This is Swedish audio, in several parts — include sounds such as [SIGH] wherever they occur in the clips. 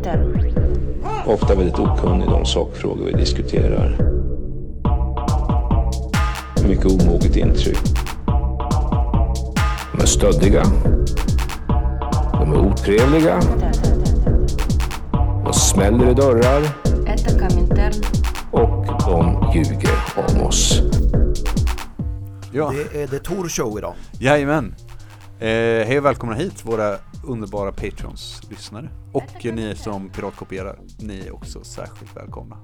synpunkter. Ofta väldigt okunnig om sakfrågor vi diskuterar. Mycket omoget intryck. De är stöddiga. De är otrevliga. De smäller i dörrar. Och de ljuger om oss. Ja. Det är The Tour Show idag. Jajamän. Eh, hej och välkomna hit våra underbara Patrons lyssnare. Och ni som piratkopierar, ni är också särskilt välkomna.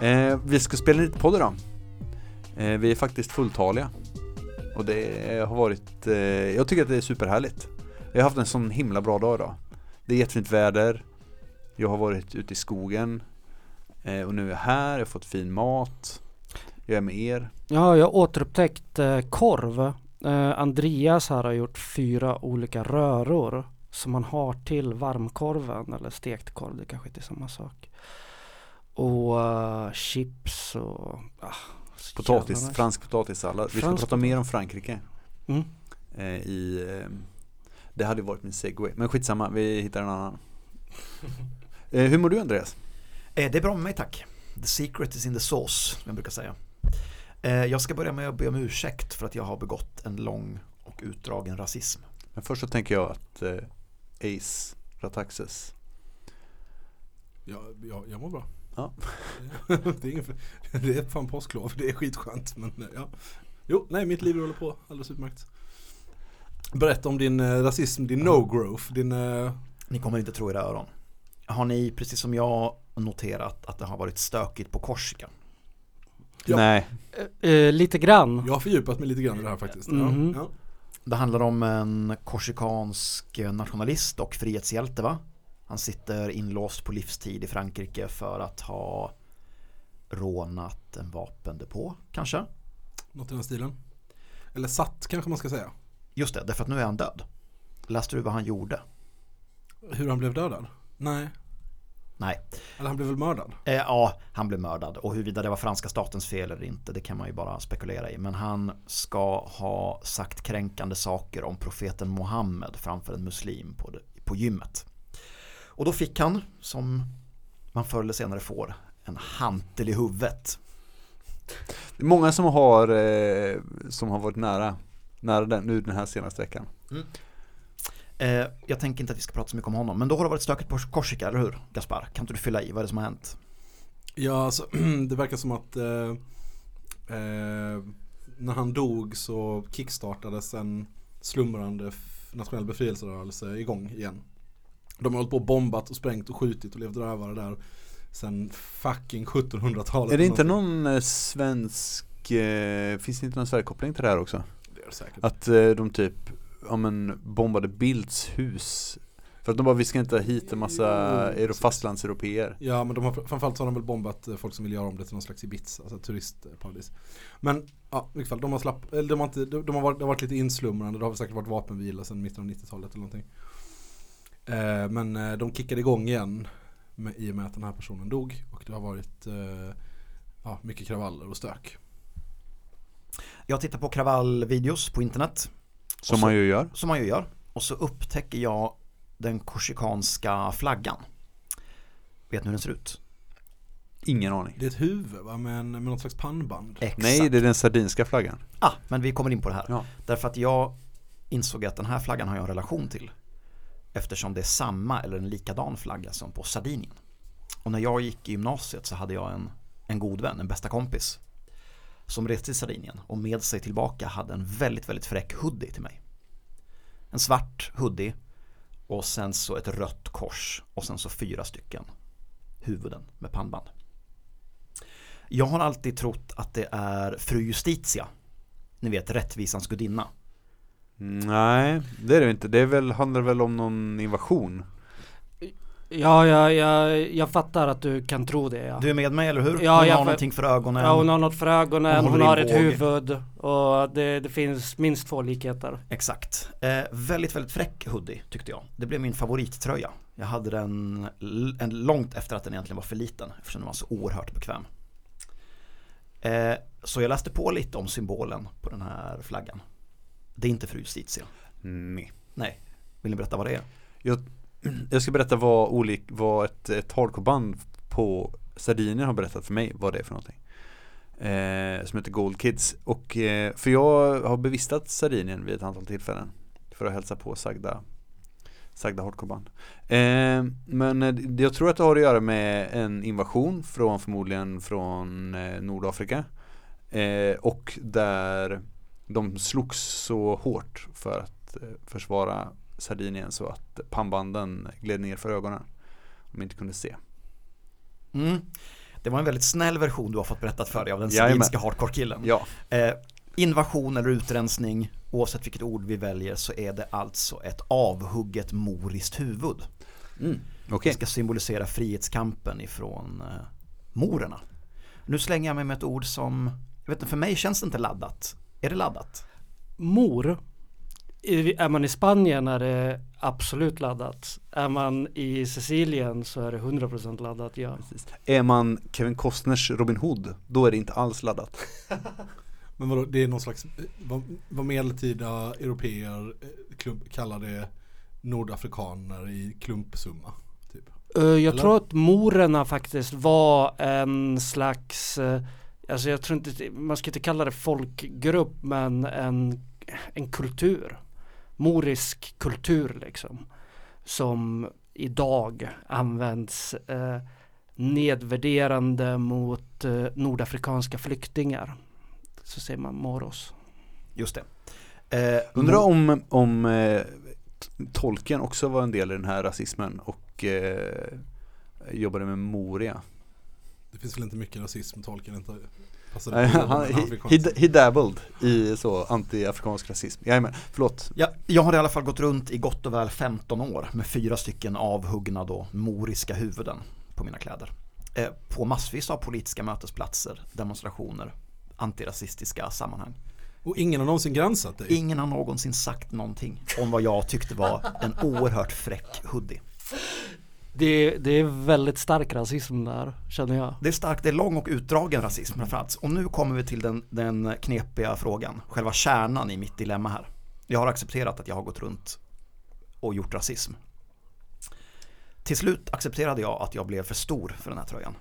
Eh, vi ska spela lite podd idag. Eh, vi är faktiskt fulltaliga. Och det har varit, eh, jag tycker att det är superhärligt. Vi har haft en sån himla bra dag idag. Det är jättefint väder. Jag har varit ute i skogen. Eh, och nu är jag här, jag har fått fin mat. Jag är med er. Ja, jag har återupptäckt eh, korv. Eh, Andreas här har gjort fyra olika röror som man har till varmkorven eller stekt korv, det kanske inte är samma sak. Och eh, chips och ah, Potatis, nice. fransk potatissallad. Vi ska prata mer om Frankrike. Mm. Eh, i, eh, det hade varit min segway. Men skitsamma, vi hittar en annan. [LAUGHS] eh, hur mår du Andreas? Eh, Det är bra med mig tack. The secret is in the sauce, som jag brukar säga. Eh, Jag ska börja med att be om ursäkt för att jag har begått en lång och utdragen rasism. Men först så tänker jag att eh, Ace Rataxes Ja, ja, jag mår bra. Ja. [LAUGHS] det, är ingen, det är fan påsklov, det är skitskönt. Men eh, ja. Jo, nej mitt liv rullar på alldeles utmärkt. Berätta om din eh, rasism, din no-growth, din... Eh, Ni kommer inte tro era öron. Har ni, precis som jag, noterat att det har varit stökigt på Korsika? Ja. Nej, Eh, eh, lite grann. jag har fördjupat mig lite grann i det här faktiskt. Ja, ja. Det handlar om en korsikansk nationalist och frihetshjälte va? Han sitter inlåst på livstid i Frankrike för att ha rånat en vapendepå kanske? Något i den stilen. Eller satt kanske man ska säga. Just det, därför att nu är han död. Läste du vad han gjorde? Hur han blev dödad? Nej. Nej. Eller han blev väl mördad? Eh, ja, han blev mördad och huruvida det var franska statens fel eller inte det kan man ju bara spekulera i. Men han ska ha sagt kränkande saker om profeten Mohammed framför en muslim på, det, på gymmet. Och då fick han, som man förr eller senare får, en hantel i huvudet. det är många som har, eh, som har varit nära, nära den, nu den här senaste veckan. Eh, jag tänker inte att vi ska prata så mycket om honom, men då har det varit stökigt på Korsika, eller hur? Gaspar, kan inte du fylla i vad är det som har hänt? Ja, alltså, [CLEARS THROAT] det verkar som att eh, eh, när han dog så kickstartades en slumrande nationell befrielserörelse igång igen. De har hållit på och bombat och sprängt och skjutit och levt rövare där sen fucking 1700-talet. Är det inte någon eh, svensk, eh, finns det inte någon Sverigekoppling till det här också? Det är det säkert. Att eh, de typ, ja men bombade Bilds hus För att de bara, vi ska inte ha hit en massa euro, fastlandseuropeer Ja men de har, framförallt så har de väl bombat eh, folk som vill göra om det till någon slags Ibiza, alltså turistparadis. Men ja, i vilket fall, de har slapp, eller de har inte, de, de har varit, det har varit lite inslumrande, det har väl säkert varit vapenvila sedan mitten av 90-talet eller någonting. Eh, men eh, de kickade igång igen med, i och med att den här personen dog och det har varit eh, ja, mycket kravaller och stök. Jag tittar på kravallvideos på internet Som så- man ju gör som man ju gör. Och så upptäcker jag den korsikanska flaggan. Vet ni hur den ser ut? Ingen aning Det är ett huvud va, med, en, med något slags pannband. Exakt. Nej, det är den sardinska flaggan Ah, men vi kommer in på det här. Ja. Därför att jag insåg att den här flaggan har jag en relation till. Eftersom det är samma eller en likadan flagga som på Sardinien. Och när jag gick i gymnasiet så hade jag en, en god vän, en bästa kompis. Som reste till Sardinien och med sig tillbaka hade en väldigt, väldigt fräck hoodie till mig. En svart hoodie och sen så ett rött kors och sen så fyra stycken huvuden med pannband. Jag har alltid trott att det är fru Justitia. Ni vet rättvisans gudinna. Nej, det är det inte. Det är väl, handlar väl om någon invasion Ja, ja, ja, jag fattar att du kan tro det ja. Du är med mig eller hur? Ja, hon jag har för- någonting för ögonen. Ja, hon har något för ögonen, Hon hon, har ett båg. huvud och det, det finns minst två likheter. Exakt. Eh, väldigt, väldigt fräck hoodie tyckte jag. Det blev min favorittröja. Jag hade den en, långt efter att den egentligen var för liten eftersom den var så oerhört bekväm. Eh, så jag läste på lite om symbolen på den här flaggan. Det är inte fru Justitia. Nej Nej. Vill ni berätta vad det är? Jag, jag ska berätta vad, olik, vad ett, ett hardcoreband på Sardinien har berättat för mig vad det är för någonting. Eh, som heter Gold Kids. Och, eh, för jag har bevistat Sardinien vid ett antal tillfällen. För att hälsa på sagda, sagda hardcoreband. Eh, men eh, jag tror att det har att göra med en invasion från förmodligen från eh, Nordafrika. Eh, och där de slogs så hårt för att eh, försvara Sardinien så att pannbanden gled ner för ögonen. De inte kunde se. Mm. Det var en väldigt snäll version du har fått berättat för dig av den sardinska hardcore-killen. Ja, Eh, invasion eller utrensning, oavsett vilket ord vi väljer, så är det alltså ett avhugget moriskt huvud. mm. okej. Det ska symbolisera frihetskampen ifrån eh, morerna. Nu slänger jag mig med ett ord som, jag vet inte, för mig känns det inte laddat. Är det laddat? Mor. Är man i Spanien är det absolut laddat. Är man i Sicilien så är det 100% laddat, ja. Precis. Är man Kevin Costners Robin Hood, då är det inte alls laddat. [LAUGHS] Men vadå, det är någon slags, vad, vad medeltida europeer eh, klump, kallar det nordafrikaner i klumpsumma. Typ. Eh, Jag Eller? tror att morerna faktiskt var en slags, eh, alltså jag tror inte, man ska inte kalla det folkgrupp men en, en kultur. Morisk kultur liksom. Som idag används eh, nedvärderande mot eh, nordafrikanska flyktingar. Så säger man moros. Just det. Eh, Undrar om, om eh, tolken också var en del i den här rasismen och eh, jobbade med Moria. Det finns väl inte mycket rasism tolken inte på. han, men he, he, dabbled i så anti-afrikansk rasism. Jajamän, förlåt. Ja, jag har i alla fall gått runt i gott och väl 15 år med fyra stycken avhuggna då moriska huvuden på mina kläder. Eh, på massvis av politiska mötesplatser, demonstrationer, antirasistiska sammanhang. Och ingen har någonsin gränsat dig. Ingen har någonsin sagt någonting om vad jag tyckte var en oerhört fräck hoodie. Det, det är väldigt stark rasism där, känner jag. Det är starkt, det är lång och utdragen rasism framförallt. Och nu kommer vi till den, den knepiga frågan, själva kärnan i mitt dilemma här. Jag har accepterat att jag har gått runt och gjort rasism. Till slut accepterade jag att jag blev för stor för den här tröjan.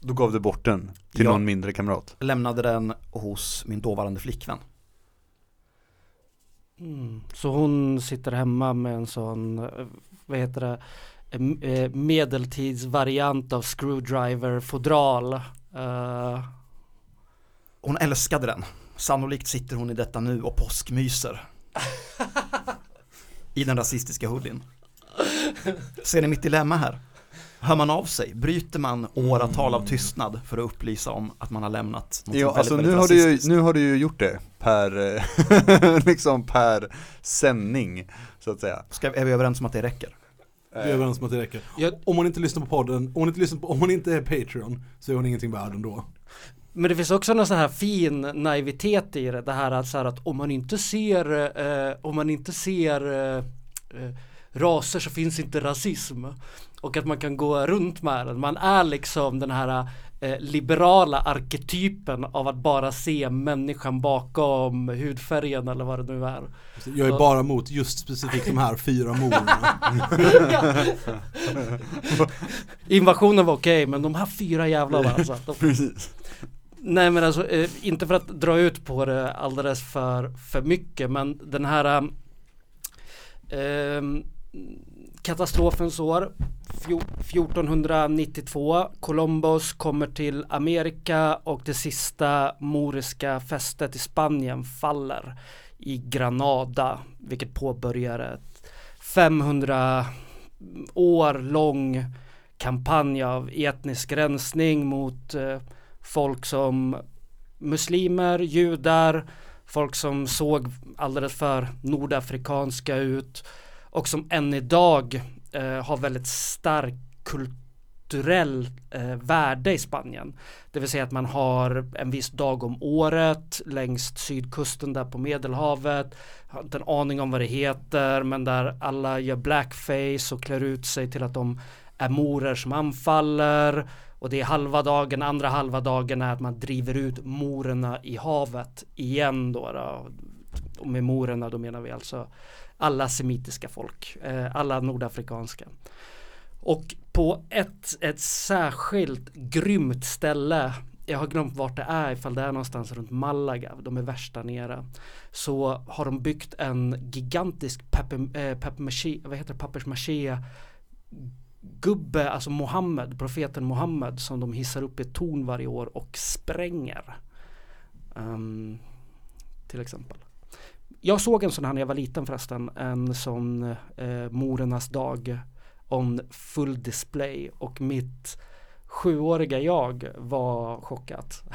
Då gav du bort den till Ja. någon mindre kamrat. Lämnade den hos min dåvarande flickvän. Mm. Så hon sitter hemma med en sån, eh, vad heter det, medeltidsvariant av screwdriver fodral. Eh, Hon älskade den. Sannolikt sitter hon i detta nu och påskmyser. [LAUGHS] I den rasistiska hoodien. Ser ni mitt dilemma här? Hör man av sig? Bryter man åratal av tystnad för att upplysa om att man har lämnat något Ja, väldigt, alltså väldigt nu har, du ju, nu har du ju gjort det per, eh, [LAUGHS] liksom per sändning, så att säga. Ska, är vi överens om att det räcker? Vi är överens om att det räcker. jag, Om hon inte lyssnar på podden, om hon inte, lyssnar på, om hon inte är Patreon så är hon ingenting värd ändå. men det finns också någon sån här fin naivitet i det, det här att, så här att om man inte ser, eh, om man inte ser eh, eh, raser så finns inte rasism. Och att man kan gå runt med den. Man är liksom den här eh, liberala arketypen av att bara se människan bakom hudfärgen eller vad det nu är. Jag är bara emot just specifikt de här fyra morden. [LAUGHS] Invasionen var okej men de här fyra jävlarna [LAUGHS] alltså. De, Precis. nej men alltså eh, inte för att dra ut på det alldeles för, för mycket men den här eh, katastrofens år 1492 Columbus kommer till Amerika och det sista moriska fästet i Spanien faller i Granada vilket påbörjar ett 500 år lång kampanj av etnisk rensning mot eh, folk som muslimer, judar, folk som såg alldeles för nordafrikanska ut och som än idag eh, har väldigt stark kulturell eh, värde i Spanien. Det vill säga att man har en viss dag om året längs sydkusten där på Medelhavet. Har inte en aning om vad det heter men där alla gör blackface och klär ut sig till att de är morer som anfaller och det är halva dagen, andra halva dagen är att man driver ut morerna i havet igen då. då. Och med morerna då menar vi alltså alla semitiska folk, eh, alla nordafrikanska. Och på ett, ett särskilt grymt ställe jag har glömt vart det är ifall det är någonstans runt Malaga, de är värst där nere. Så har de byggt en gigantisk eh, pappersmaché gubbe, alltså Mohammed, profeten Mohammed som de hissar upp i ett torn varje år och spränger. Um, till exempel. Jag såg en sån här när jag var liten förresten, en sån eh, morernas dag on full display och mitt sjuåriga jag var chockat. [LAUGHS]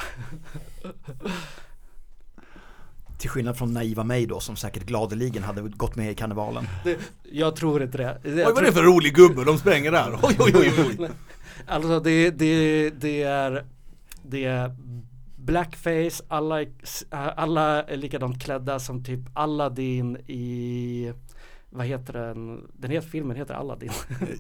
Till skillnad från naiva mig då som säkert gladeligen hade gått med i karnevalen. Det, jag tror inte det. Oj vad är det för rolig gubbe de spränger där? [LAUGHS] Oj oj oj oj. [LAUGHS] Alltså det, det, det är Det är Blackface, alla, är- alla är likadant klädda som typ Aladdin i Vad heter den? Den heter, filmen heter Aladdin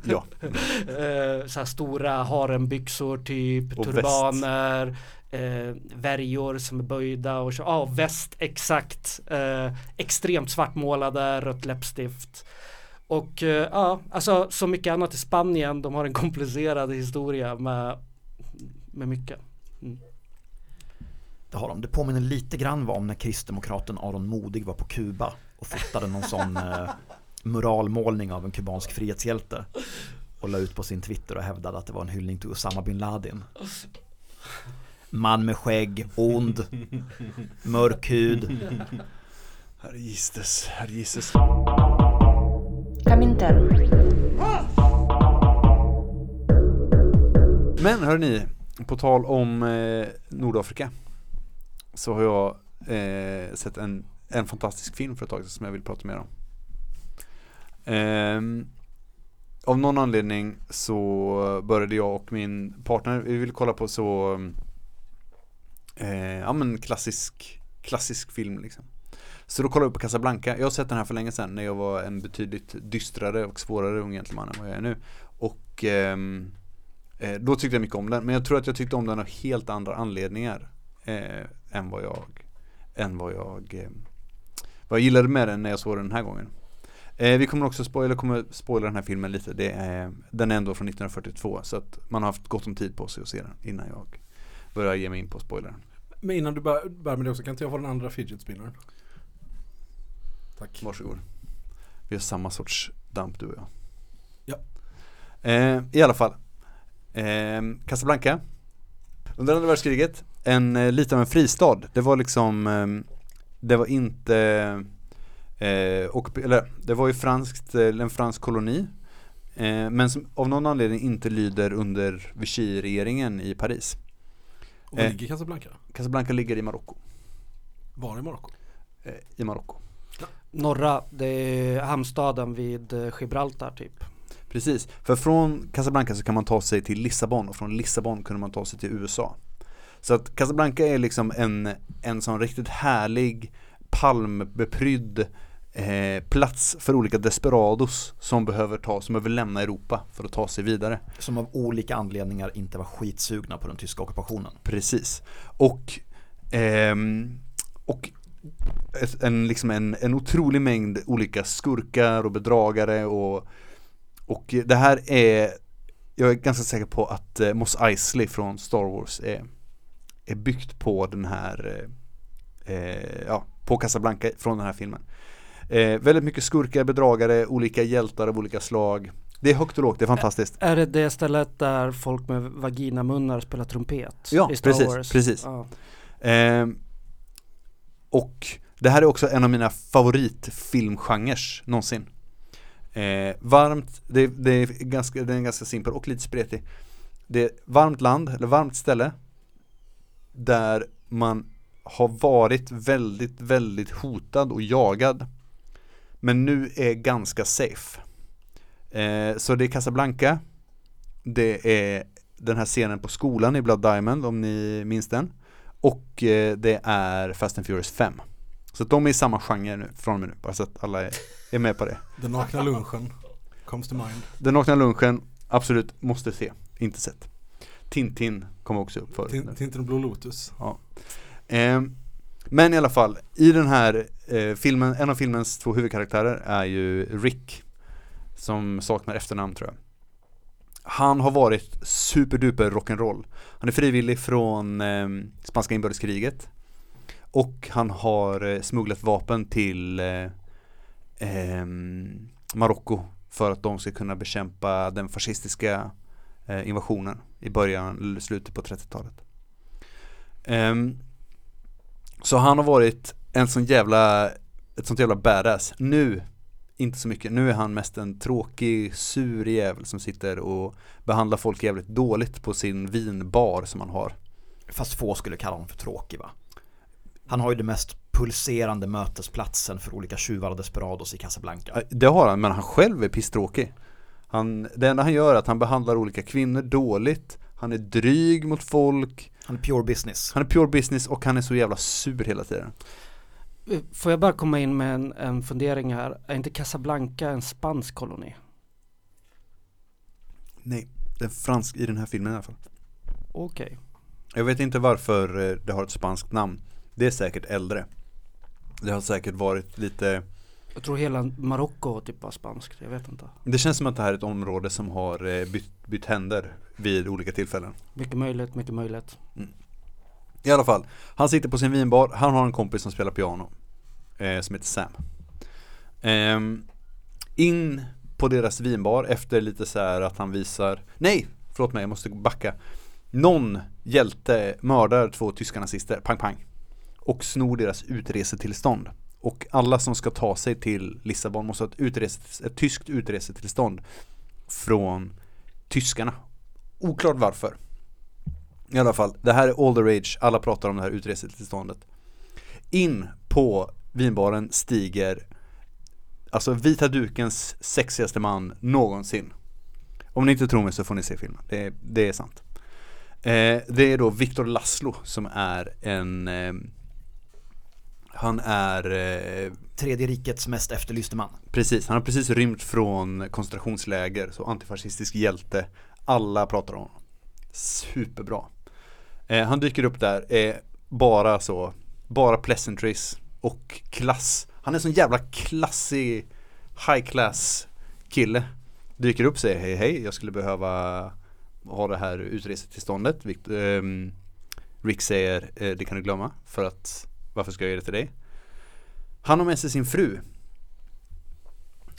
Ja, [LAUGHS] eh, så här stora harembyxor typ, Och turbaner, eh, värjor som är böjda och så, ja väst exakt, eh, extremt svartmålade, rött läppstift. Och eh, ja, alltså så mycket annat i Spanien, de har en komplicerad historia med, med mycket. Det har de. Det påminner lite grann om när kristdemokraten Aron Modig var på Kuba och fotade någon sån eh, muralmålning av en kubansk frihetshjälte och la ut på sin Twitter och hävdade att det var en hyllning till Osama bin Laden. Man med skägg, ond, mörk hud. herre gisses, herre. Kaminter. Men hörni, på tal om eh, Nordafrika så har jag eh, sett en, en fantastisk film för ett tag sedan som jag vill prata mer om. Eh, av någon anledning så började jag och min partner, vi ville kolla på så eh, ja men klassisk, klassisk film liksom. Så då kollade vi på Casablanca. Jag har sett den här för länge sedan när jag var en betydligt dystrare och svårare ung gentleman än vad jag är nu. Och ehm, Eh, då tyckte jag mycket om den, men jag tror att jag tyckte om den av helt andra anledningar eh, än vad jag, än vad jag, eh, vad jag gillade med den när jag såg den den här gången. Eh, vi kommer också spoila, kommer spoila den här filmen lite, det är, den är ändå från 1942 så att man har haft gott om tid på sig att se den innan jag börjar ge mig in på spoilern. Men innan du bör- börjar med det också, kan inte jag få den andra fidget spinnern? Tack. Varsågod. Vi har samma sorts damp du och jag. Ja. Eh, I alla fall. Eh, Casablanca. Under andra världskriget. En eh, lite av en fristad. Det var liksom eh, Det var inte eh, ockup- eller det var ju franskt, eh, en fransk koloni. Eh, men som av någon anledning inte lyder under Vichy-regeringen i Paris. Och var Eh. ligger Casablanca? Casablanca ligger i Marocko. Var i Marocko? Eh, I Marocko. Norra, det är hamnstaden vid Gibraltar typ. Precis, för från Casablanca så kan man ta sig till Lissabon och från Lissabon kunde man ta sig till USA. Så att Casablanca är liksom en, en sån riktigt härlig palmbeprydd eh, plats för olika desperados som behöver ta, som behöver lämna Europa för att ta sig vidare. Som av olika anledningar inte var skitsugna på den tyska ockupationen. Precis. Och, ehm, och en, liksom en, en otrolig mängd olika skurkar och bedragare och, och det här är jag är ganska säker på att eh, Mos Eisley från Star Wars är, är byggt på den här eh, eh, ja, på Casablanca från den här filmen. Eh, väldigt mycket skurkar, bedragare, olika hjältar av olika slag. Det är högt och lågt, det är fantastiskt. Är det det stället där folk med vaginamunnar spelar trumpet? Ja, i Star precis, Wars? precis. Ja. Ehm, och det här är också en av mina favoritfilmgenres någonsin. Eh, varmt, det, det, är ganska, det är ganska simpel och lite spretig. Det är varmt land, eller varmt ställe där man har varit väldigt, väldigt hotad och jagad. Men nu är ganska safe. Eh, så det är Casablanca. Det är den här scenen på skolan i Blood Diamond om ni minns den. Och eh, det är Fast and Furious 5. Så de är i samma genre nu, från och med nu, bara så att alla är, är med på det. Den nakna lunchen comes to mind. Den nakna lunchen, absolut, måste se, inte sett. Tintin kommer också upp förut. Tin- Tintin och Blå Lotus. Ehm, men i alla fall, i den här eh, filmen, en av filmens två huvudkaraktärer är ju Rick som saknar efternamn tror jag. Han har varit superduper rock'n'roll. Han är frivillig från eh, spanska inbördeskriget och han har eh, smugglat vapen till eh, ehm, Marocko för att de ska kunna bekämpa den fascistiska eh, invasionen i början, eller slutet på 30-talet. Ehm, så han har varit en sån jävla, ett sånt jävla badass. Nu, inte så mycket. Nu är han mest en tråkig, sur jävel som sitter och behandlar folk jävligt dåligt på sin vinbar som han har. Fast få skulle kalla honom för tråkig va? Han har ju det mest pulserande mötesplatsen för olika tjuvar och desperados i Casablanca. Det har han, men han själv är pisstråkig. Han, det enda han gör är att han behandlar olika kvinnor dåligt, han är dryg mot folk, Han är pure business. han är pure business och han är så jävla sur hela tiden. Får jag bara komma in med en, en fundering här? Är inte Casablanca en spansk koloni? Nej, det är fransk i den här filmen i alla fall. Okej. Jag vet inte varför eh, det har ett spanskt namn. Det är säkert äldre. Det har säkert varit lite Jag tror hela Marocko typ var spanskt, jag vet inte. Det känns som att det här är ett område som har eh, bytt, bytt händer vid olika tillfällen. Mycket möjligt, mycket möjligt. I alla fall, han sitter på sin vinbar, han har en kompis som spelar piano. Eh, som heter Sam. Ehm, in på deras vinbar efter lite så här att han visar, nej, förlåt mig, jag måste backa. Någon hjälte mördar två tyska nazister, pang pang. Och snor deras utresetillstånd. Och alla som ska ta sig till Lissabon måste ha ett, utrese, ett tyskt utresetillstånd från tyskarna. Oklart varför. I alla fall, det här är all the rage, alla pratar om det här utresetillståndet. In på vinbaren stiger Alltså vita dukens sexigaste man någonsin. Om ni inte tror mig så får ni se filmen, det, det är sant. Eh, det är då Victor Laszlo som är en eh, han är eh, Tredje rikets mest efterlyste man. Precis, han har precis rymt från koncentrationsläger, så antifascistisk hjälte. Alla pratar om honom. Superbra. Eh, han dyker upp där, eh, bara så, bara pleasantries och klass. Han är sån jävla klassig high class kille. Dyker upp säger hej hej, jag skulle behöva ha det här utresetillståndet. Ehm, Rick säger eh, det kan du glömma för att varför ska jag ge det till dig? Han har med sig sin fru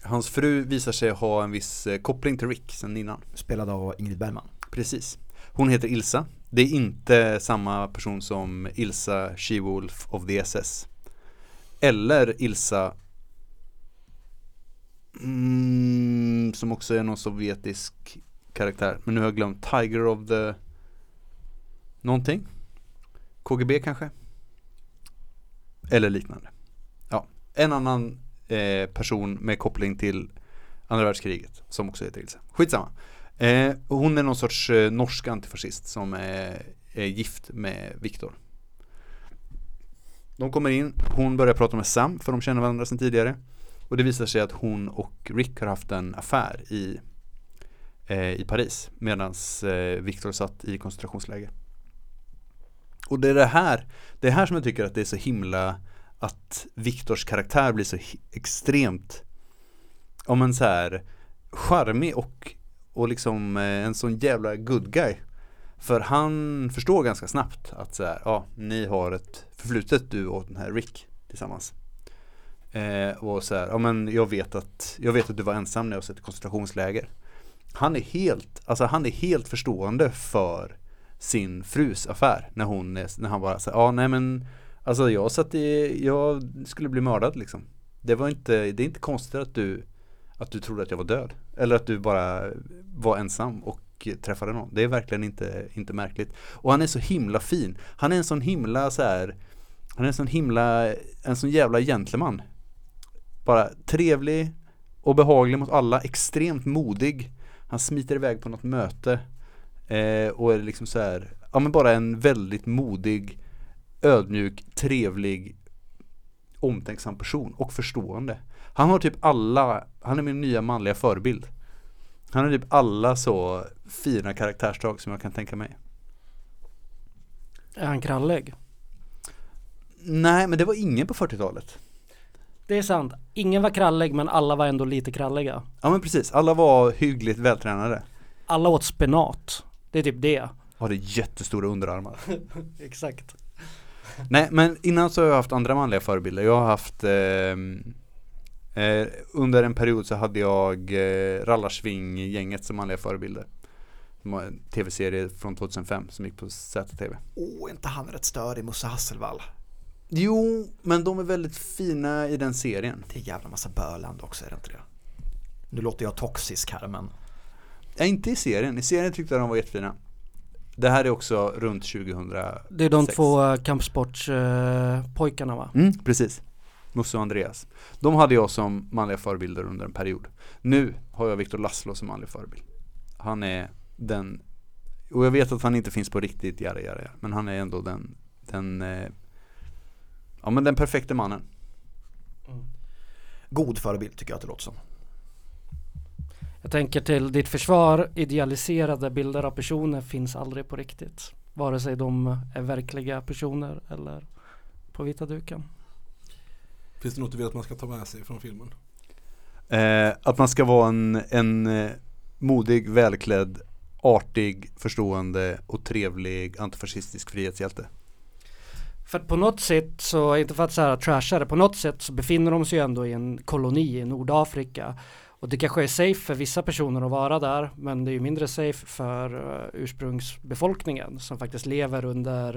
Hans fru visar sig ha en viss eh, koppling till Rick sen innan. Spelad av Ingrid Bergman. Precis. Hon heter Ilsa. Det är inte samma person som Ilsa She-Wolf of the SS. Eller Ilsa mm, som också är någon sovjetisk karaktär. Men nu har jag glömt Tiger of the någonting. KGB kanske? Eller liknande. Ja, en annan eh, person med koppling till andra världskriget som också heter Ilse. Skitsamma. Eh, hon är någon sorts eh, norsk antifascist som är, är gift med Viktor. De kommer in, hon börjar prata med Sam för de känner varandra sedan tidigare. Och det visar sig att hon och Rick har haft en affär i, eh, i Paris medan eh, Viktor satt i koncentrationsläger. Och det är det här, det är här som jag tycker att det är så himla att Viktors karaktär blir så extremt om en så här charmig och, och liksom eh, en sån jävla good guy. För han förstår ganska snabbt att så här, ja, ni har ett förflutet du och den här Rick tillsammans. Eh, och så här, ja men jag vet att, jag vet att du var ensam när jag satt i koncentrationsläger. Han är helt, alltså han är helt förstående för sin frus affär när hon, är, när han bara säger, ja nej men Alltså jag satt i, jag skulle bli mördad liksom. Det var inte, det är inte konstigt att du Att du trodde att jag var död. Eller att du bara var ensam och träffade någon. Det är verkligen inte, inte märkligt. Och han är så himla fin. Han är en sån himla så här. Han är en sån himla, en sån jävla gentleman. Bara trevlig och behaglig mot alla, extremt modig. Han smiter iväg på något möte. Eh, och är liksom så här, ja men bara en väldigt modig ödmjuk, trevlig, omtänksam person och förstående. Han har typ alla, han är min nya manliga förebild. Han har typ alla så fina karaktärsdrag som jag kan tänka mig. Är han krallig? Nej, men det var ingen på 40-talet. Det är sant. Ingen var krallig men alla var ändå lite kralliga. Ja men precis, alla var hyggligt vältränade. Alla åt spenat. Det är typ det. Hade jättestora underarmar. [LAUGHS] Exakt. Nej men innan så har jag haft andra manliga förebilder. Jag har haft ehm, eh, Under en period så hade jag eh, Rallarsving-gänget som manliga förebilder. Det tv-serie från 2005 som gick på ZTV. Åh, är inte han rätt störig, Musse Hasselvall? Jo, men de är väldigt fina i den serien. Det är jävla massa böland också, är det inte det? Nu låter jag toxisk här, men Ja, inte i serien. I serien tyckte jag de var jättefina. Det här är också runt 2000 Det är de två uh, kampsportspojkarna va? Mm, precis. Musse och Andreas. De hade jag som manliga förebilder under en period. Nu har jag Viktor Laszlo som manlig förebild. Han är den, och jag vet att han inte finns på riktigt, jara, jara, jara, men han är ändå den, den, eh, ja men den perfekta mannen. god förebild tycker jag att det låter som. Jag tänker till ditt försvar, idealiserade bilder av personer finns aldrig på riktigt. Vare sig de är verkliga personer eller på vita duken. Finns det något du vill att man ska ta med sig från filmen? Eh, att man ska vara en, en eh, modig, välklädd, artig, förstående och trevlig antifascistisk frihetshjälte. För att på något sätt så, inte för att så här trasha det, på något sätt så befinner de sig ju ändå i en koloni i Nordafrika. Och det kanske är safe för vissa personer att vara där, men det är ju mindre safe för uh, ursprungsbefolkningen som faktiskt lever under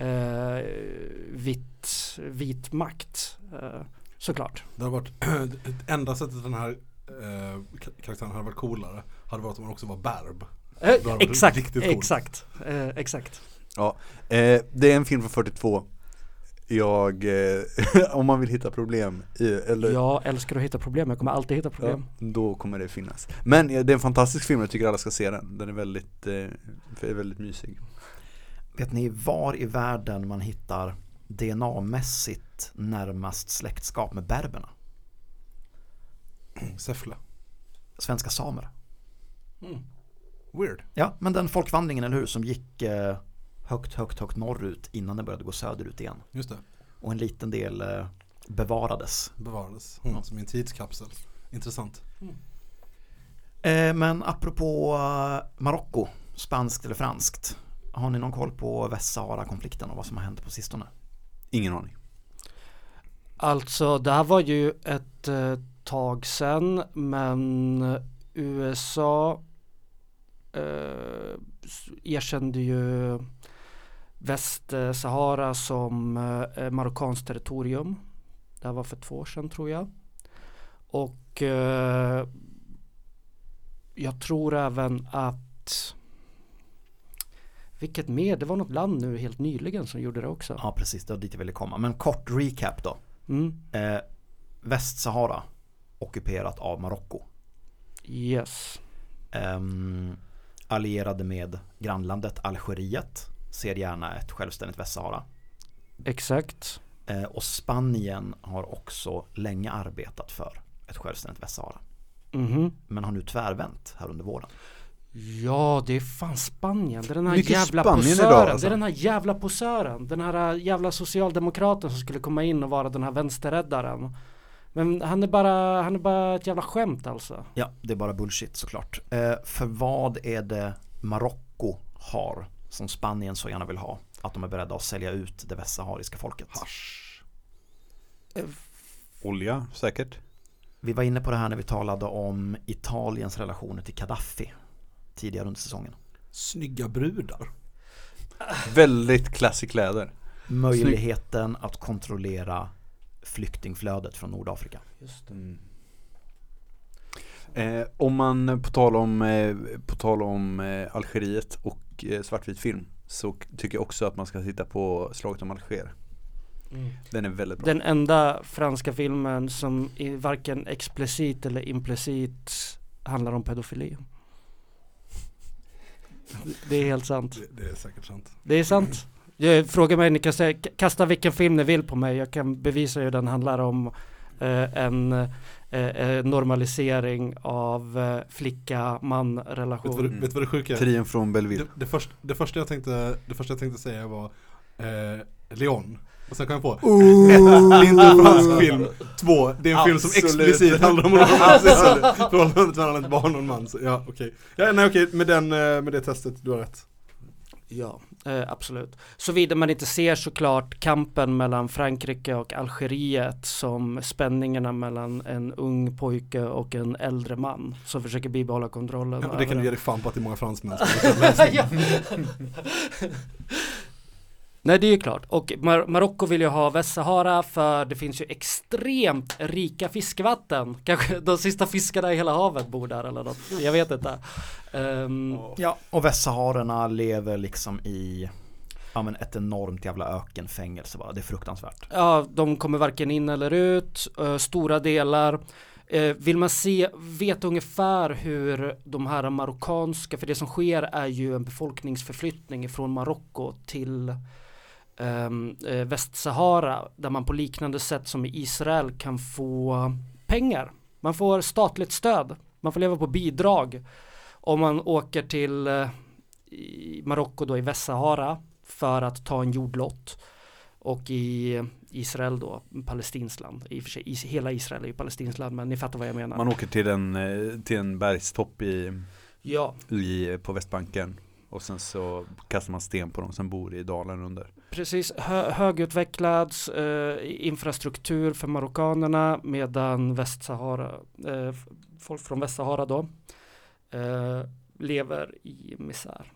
uh, vitt, vit makt. Uh, såklart. Det hade varit, [CLEARS THROAT] det enda sättet den här eh, karaktären hade varit coolare hade varit om man också var berb. Eh, varit exakt, riktigt coolt. exakt, eh, exakt. Ja, eh, det är en film från 42. Jag, eh, [LAUGHS] om man vill hitta problem i, eller Jag älskar att hitta problem, jag kommer alltid hitta Ja, problem. då kommer det finnas. Men det är en fantastisk film, jag tycker alla ska se den. Den är väldigt, eh, är väldigt mysig. Vet ni var i världen man hittar DNA-mässigt närmast släktskap med berberna? Säffle. Svenska samer. Weird. Ja, men den folkvandringen, eller hur, som gick eh, högt, högt, högt norrut innan den började gå söderut igen. Just det. Och en liten del eh, bevarades. Bevarades. Mm, Som i en tidskapsel. Intressant. Eh, men apropå eh, Marocko, spanskt eller franskt. Har ni någon koll på Västsahara-konflikten och vad som har hänt på sistone? Ingen aning. Alltså det här var ju ett eh, tag sedan men USA eh, erkände ju Västsahara som eh, marockanskt territorium. Det här var för två år sedan tror jag. Och eh, jag tror även att vilket mer? Det var något land nu helt nyligen som gjorde det också. Ja, precis, det var dit jag ville komma. Men kort recap då. Mm. Eh, Västsahara ockuperat av Marocko. Yes. Ehm, allierade med grannlandet Algeriet ser gärna ett självständigt Västsahara. Exakt. Eh, och Spanien har också länge arbetat för ett självständigt Västsahara. Mhm. Men har nu tvärvänt här under våren. Ja, det är fan Spanien. Det är den här Mycket jävla Spanien posören. idag, alltså. Det är den här jävla posören. Den här äh, jävla socialdemokraten som skulle komma in och vara den här vänsterräddaren. Men han är bara, han är bara ett jävla skämt alltså. Ja, det är bara bullshit såklart. Eh, för vad är det Marocko har som Spanien så gärna vill ha? Att de är beredda att sälja ut det västsahariska folket. Olja, säkert. Vi var inne på det här när vi talade om Italiens relationer till Gaddafi tidigare under säsongen. Snygga brudar. Väldigt classic kläder. Möjligheten att kontrollera flyktingflödet från Nordafrika. Mm. Eh, om man, på tal om, eh, på tal om eh, Algeriet och eh, svartvit film så tycker jag också att man ska titta på Slaget om Alger. Den är väldigt bra. Den enda franska filmen som varken explicit eller implicit handlar om pedofili. [LAUGHS] Det är helt sant. Det, det är säkert sant. Det är sant. Jag frågar mig, ni kan säga, kasta vilken film ni vill på mig. Jag kan bevisa hur den handlar om eh, en eh, eh, normalisering av eh, flicka-man Vet relation. vet du vad det sjuka är? Trion från Belleville. Det, det, först, det, första jag tänkte, det första jag tänkte säga var eh, Leon. Och sen kom jag på, ett, det är inte en fransk film. Två, det är en film som Absolut. explicit handlar om [LAUGHS] förhållandet mellan ett barn och en man. Så, ja, okej. Ja, nej okej, med, den, eh, med det testet, du har rätt. Ja, eh, absolut. Såvida man inte ser såklart kampen mellan Frankrike och Algeriet som spänningarna mellan en ung pojke och en äldre man som försöker bibehålla kontrollen. Ja, och det kan du ge dig fan på att det är många fransmän som. [LAUGHS] [LAUGHS] Nej det är ju klart och Mar- Marocko vill ju ha Västsahara för det finns ju extremt rika fiskevatten. [LAUGHS] Kanske de sista fiskarna i hela havet bor där eller något. Jag vet inte. Ehm, Ja, och västsaharerna lever liksom i ja, men ett enormt jävla ökenfängelse bara. Det är fruktansvärt. Ja, de kommer varken in eller ut, eh, stora delar. Eh, vill man se, veta ungefär hur de här marockanska, för det som sker är ju en befolkningsförflyttning från Marocko till Västsahara, där man på liknande sätt som i Israel kan få pengar. Man får statligt stöd, man får leva på bidrag. Om man åker till eh, Marocko då i Västsahara för att ta en jordlott och i Israel då, palestinskt land. I och för sig, is, hela Israel är ju palestinskt land, men ni fattar vad jag menar. Man åker till en, eh, till en bergstopp i, Ja, i, på Västbanken och sen så kastar man sten på dem som bor i dalen under. precis. Hö, högutvecklad eh, infrastruktur för marockanerna medan Västsahara, eh, folk från Västsahara då, eh, lever i misär.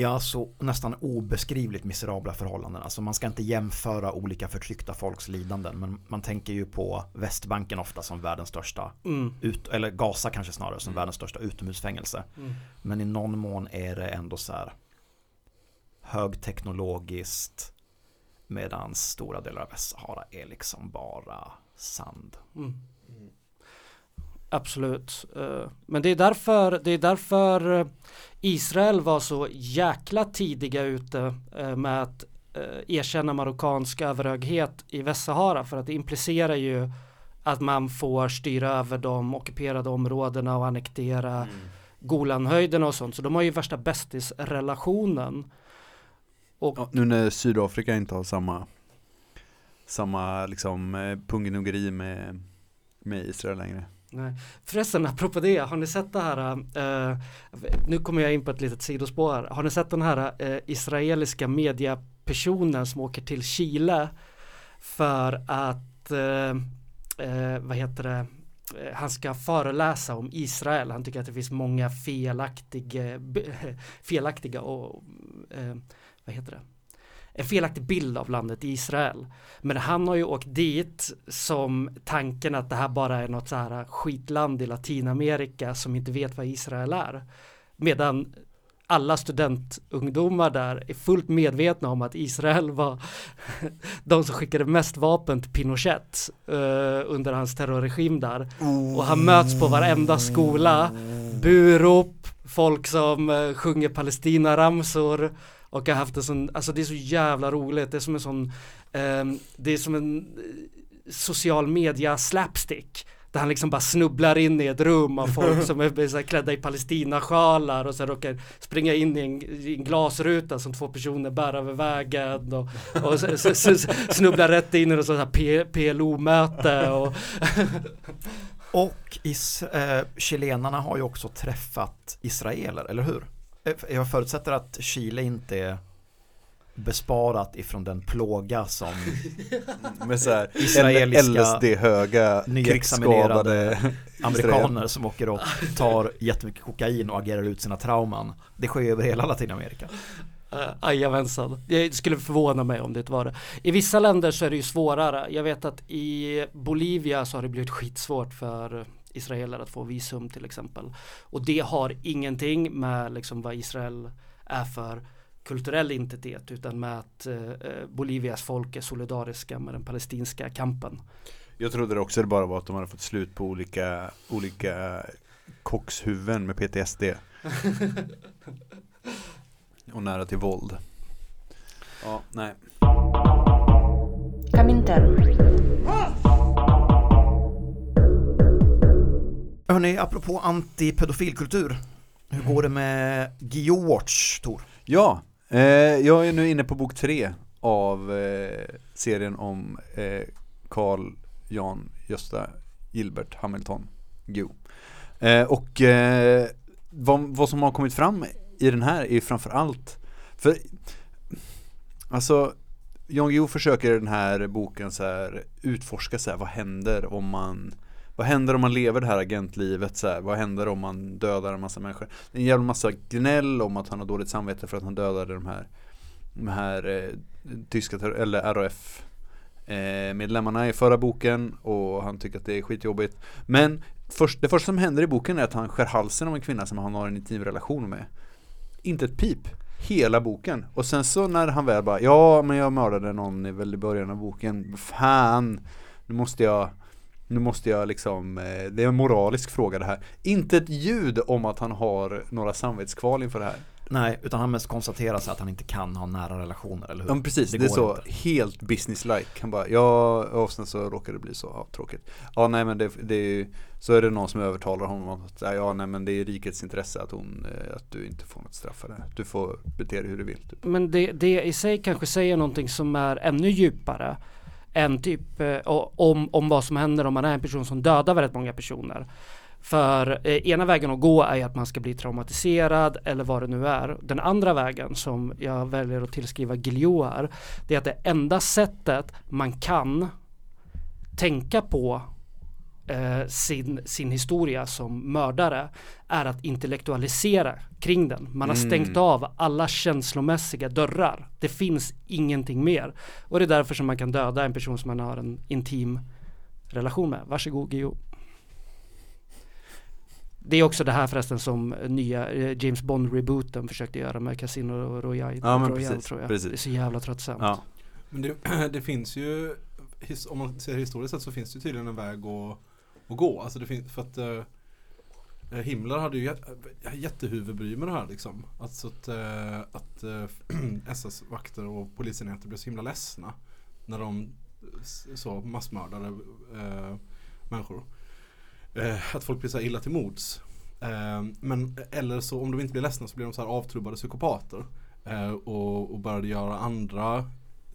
Ja, så nästan obeskrivligt miserabla förhållanden. Alltså man ska inte jämföra olika förtryckta folks lidanden, men man tänker ju på Västbanken ofta som världens största, Mm. ut, eller Gaza kanske snarare som Mm. världens största utomhusfängelse. Mm. Men i någon mån är det ändå så här högteknologiskt medan stora delar av Västsahara är liksom bara sand. Mm. Absolut. Eh, Men det är därför, det är därför eh, Israel var så jäkla tidiga ute eh, med att erkänna marockansk överhöghet i Västsahara för att det implicerar ju att man får styra över de ockuperade områdena och annektera Golanhöjderna och sånt. Så de har ju värsta bästisrelationen. Och Ja, nu när Sydafrika inte har samma samma liksom pungenuggeri med, med Israel längre. Nej. Förresten, apropå det, har ni sett det här, eh, nu kommer jag in på ett litet sidospår här. Har ni sett den här eh, israeliska mediapersonen som åker till Chile för att, eh, eh, vad heter det, eh, han ska föreläsa om Israel. Han tycker att det finns många felaktiga, eh, [LAUGHS] felaktiga och, eh, vad heter det? En felaktig bild av landet Israel. Men han har ju åkt dit som tanken att det här bara är något så här skitland i Latinamerika som inte vet vad Israel är. Medan alla studentungdomar där är fullt medvetna om att Israel var [LAUGHS] de som skickade mest vapen till Pinochet uh, under hans terrorregim där. Och han möts på varenda skola, burop, folk som uh, sjunger Palestina-ramsor och jag har haft en sån, alltså det är så jävla roligt, det är som en sån, ehm, det är som en eh, social media slapstick. Där han liksom bara snubblar in i ett rum av folk som är så här klädda i palestinasjalar och sen råkar springa in i en, i en glasruta som två personer bär över vägen och, och så, så, så, snubblar rätt in i något sånt här PLO-möte och [LAUGHS] Och is, eh, chilenarna har ju också träffat israeler, eller hur? Eh, Jag förutsätter att Chile inte är besparat ifrån den plåga som [LAUGHS] Med så här Israeliska LSD-höga krigsskadade amerikaner som åker och tar jättemycket kokain och agerar ut sina trauman. Det sker ju över hela Latinamerika. Jajamensan. Det skulle förvåna mig om det inte var det. I vissa länder så är det ju svårare. Jag vet att i Bolivia så har det blivit skitsvårt för israeler att få visum till exempel. Och det har ingenting med liksom vad Israel är för kulturell identitet utan med att eh, eh, Bolivias folk är solidariska med den palestinska kampen. Jag trodde det också det bara var att de hade fått slut på olika, olika kockshuvuden med PTSD. [LAUGHS] Och nära till våld. Ja, nej. Comintern. Hörni, apropå antipedofilkultur. Hur går det med Geowatch, Tor? Ja, eh, jag är nu inne på bok tre av eh, serien om eh, Carl Jan Gösta Gilbert Hamilton Geo. Eh, och eh, vad, vad som har kommit fram i den här är framförallt för alltså Jan Guillou försöker i den här boken så här utforska så här, vad händer om man vad händer om man lever det här agentlivet så här? Vad händer om man dödar en massa människor? Det är en jävla massa gnäll om att han har dåligt samvete för att han dödade de här De här eh, tyska, eller RAF eh, medlemmarna i förra boken och han tycker att det är skitjobbigt. Men först, det första som händer i boken är att han skär halsen av en kvinna som han har en intim relation med. Inte ett pip. Hela boken. Och sen så när han väl bara, ja men jag mördade någon i väl i början av boken. Fan, nu måste jag nu måste jag liksom, eh, det är en moralisk fråga det här. Inte ett ljud om att han har några samvetskval inför det här. Nej, utan han mest konstaterar sig att han inte kan ha nära relationer, eller hur? Ja precis, det, Det är så inte. helt business-like. Han bara, ja, och sen så råkar det bli så, ja tråkigt. Ja nej men det, det är ju, så är det någon som övertalar honom om att, ja nej men det är rikets intresse att hon, eh, att du inte får något straff för det. Du får bete dig hur du vill. Typ. Men det, det i sig kanske säger någonting som är ännu djupare en typ eh, om, om vad som händer om man är en person som dödar väldigt många personer. För eh, ena vägen att gå är ju att man ska bli traumatiserad eller vad det nu är. Den andra vägen som jag väljer att tillskriva Guillou här, det är att det enda sättet man kan tänka på eh, sin, sin historia som mördare är att intellektualisera kring den. Man har Mm. stängt av alla känslomässiga dörrar. Det finns ingenting mer. Och det är därför som man kan döda en person som man har en intim relation med. Varsågod Guillou. Det är också det här förresten som nya eh, James Bond-rebooten försökte göra med Casino Royale, Ja, men Royale precis, tror jag. precis. Det är så jävla tröttsamt. Ja. Men det, [CLEARS THROAT] det finns ju, om man ser historiskt sett så finns det tydligen en väg att, att gå. Alltså det finns, för att eh, Himmler hade ju jät eh, jättehuvudbry med det här liksom. Alltså att, eh, att eh, [CLEARS THROAT] SS-vakter och polisenheter blev så himla ledsna när de eh, så massmördade eh, människor. Eh, att folk blir så här illa till mods. Eh, men eller så om de inte blir ledsna så blir de så här avtrubbade psykopater. Och, och började göra andra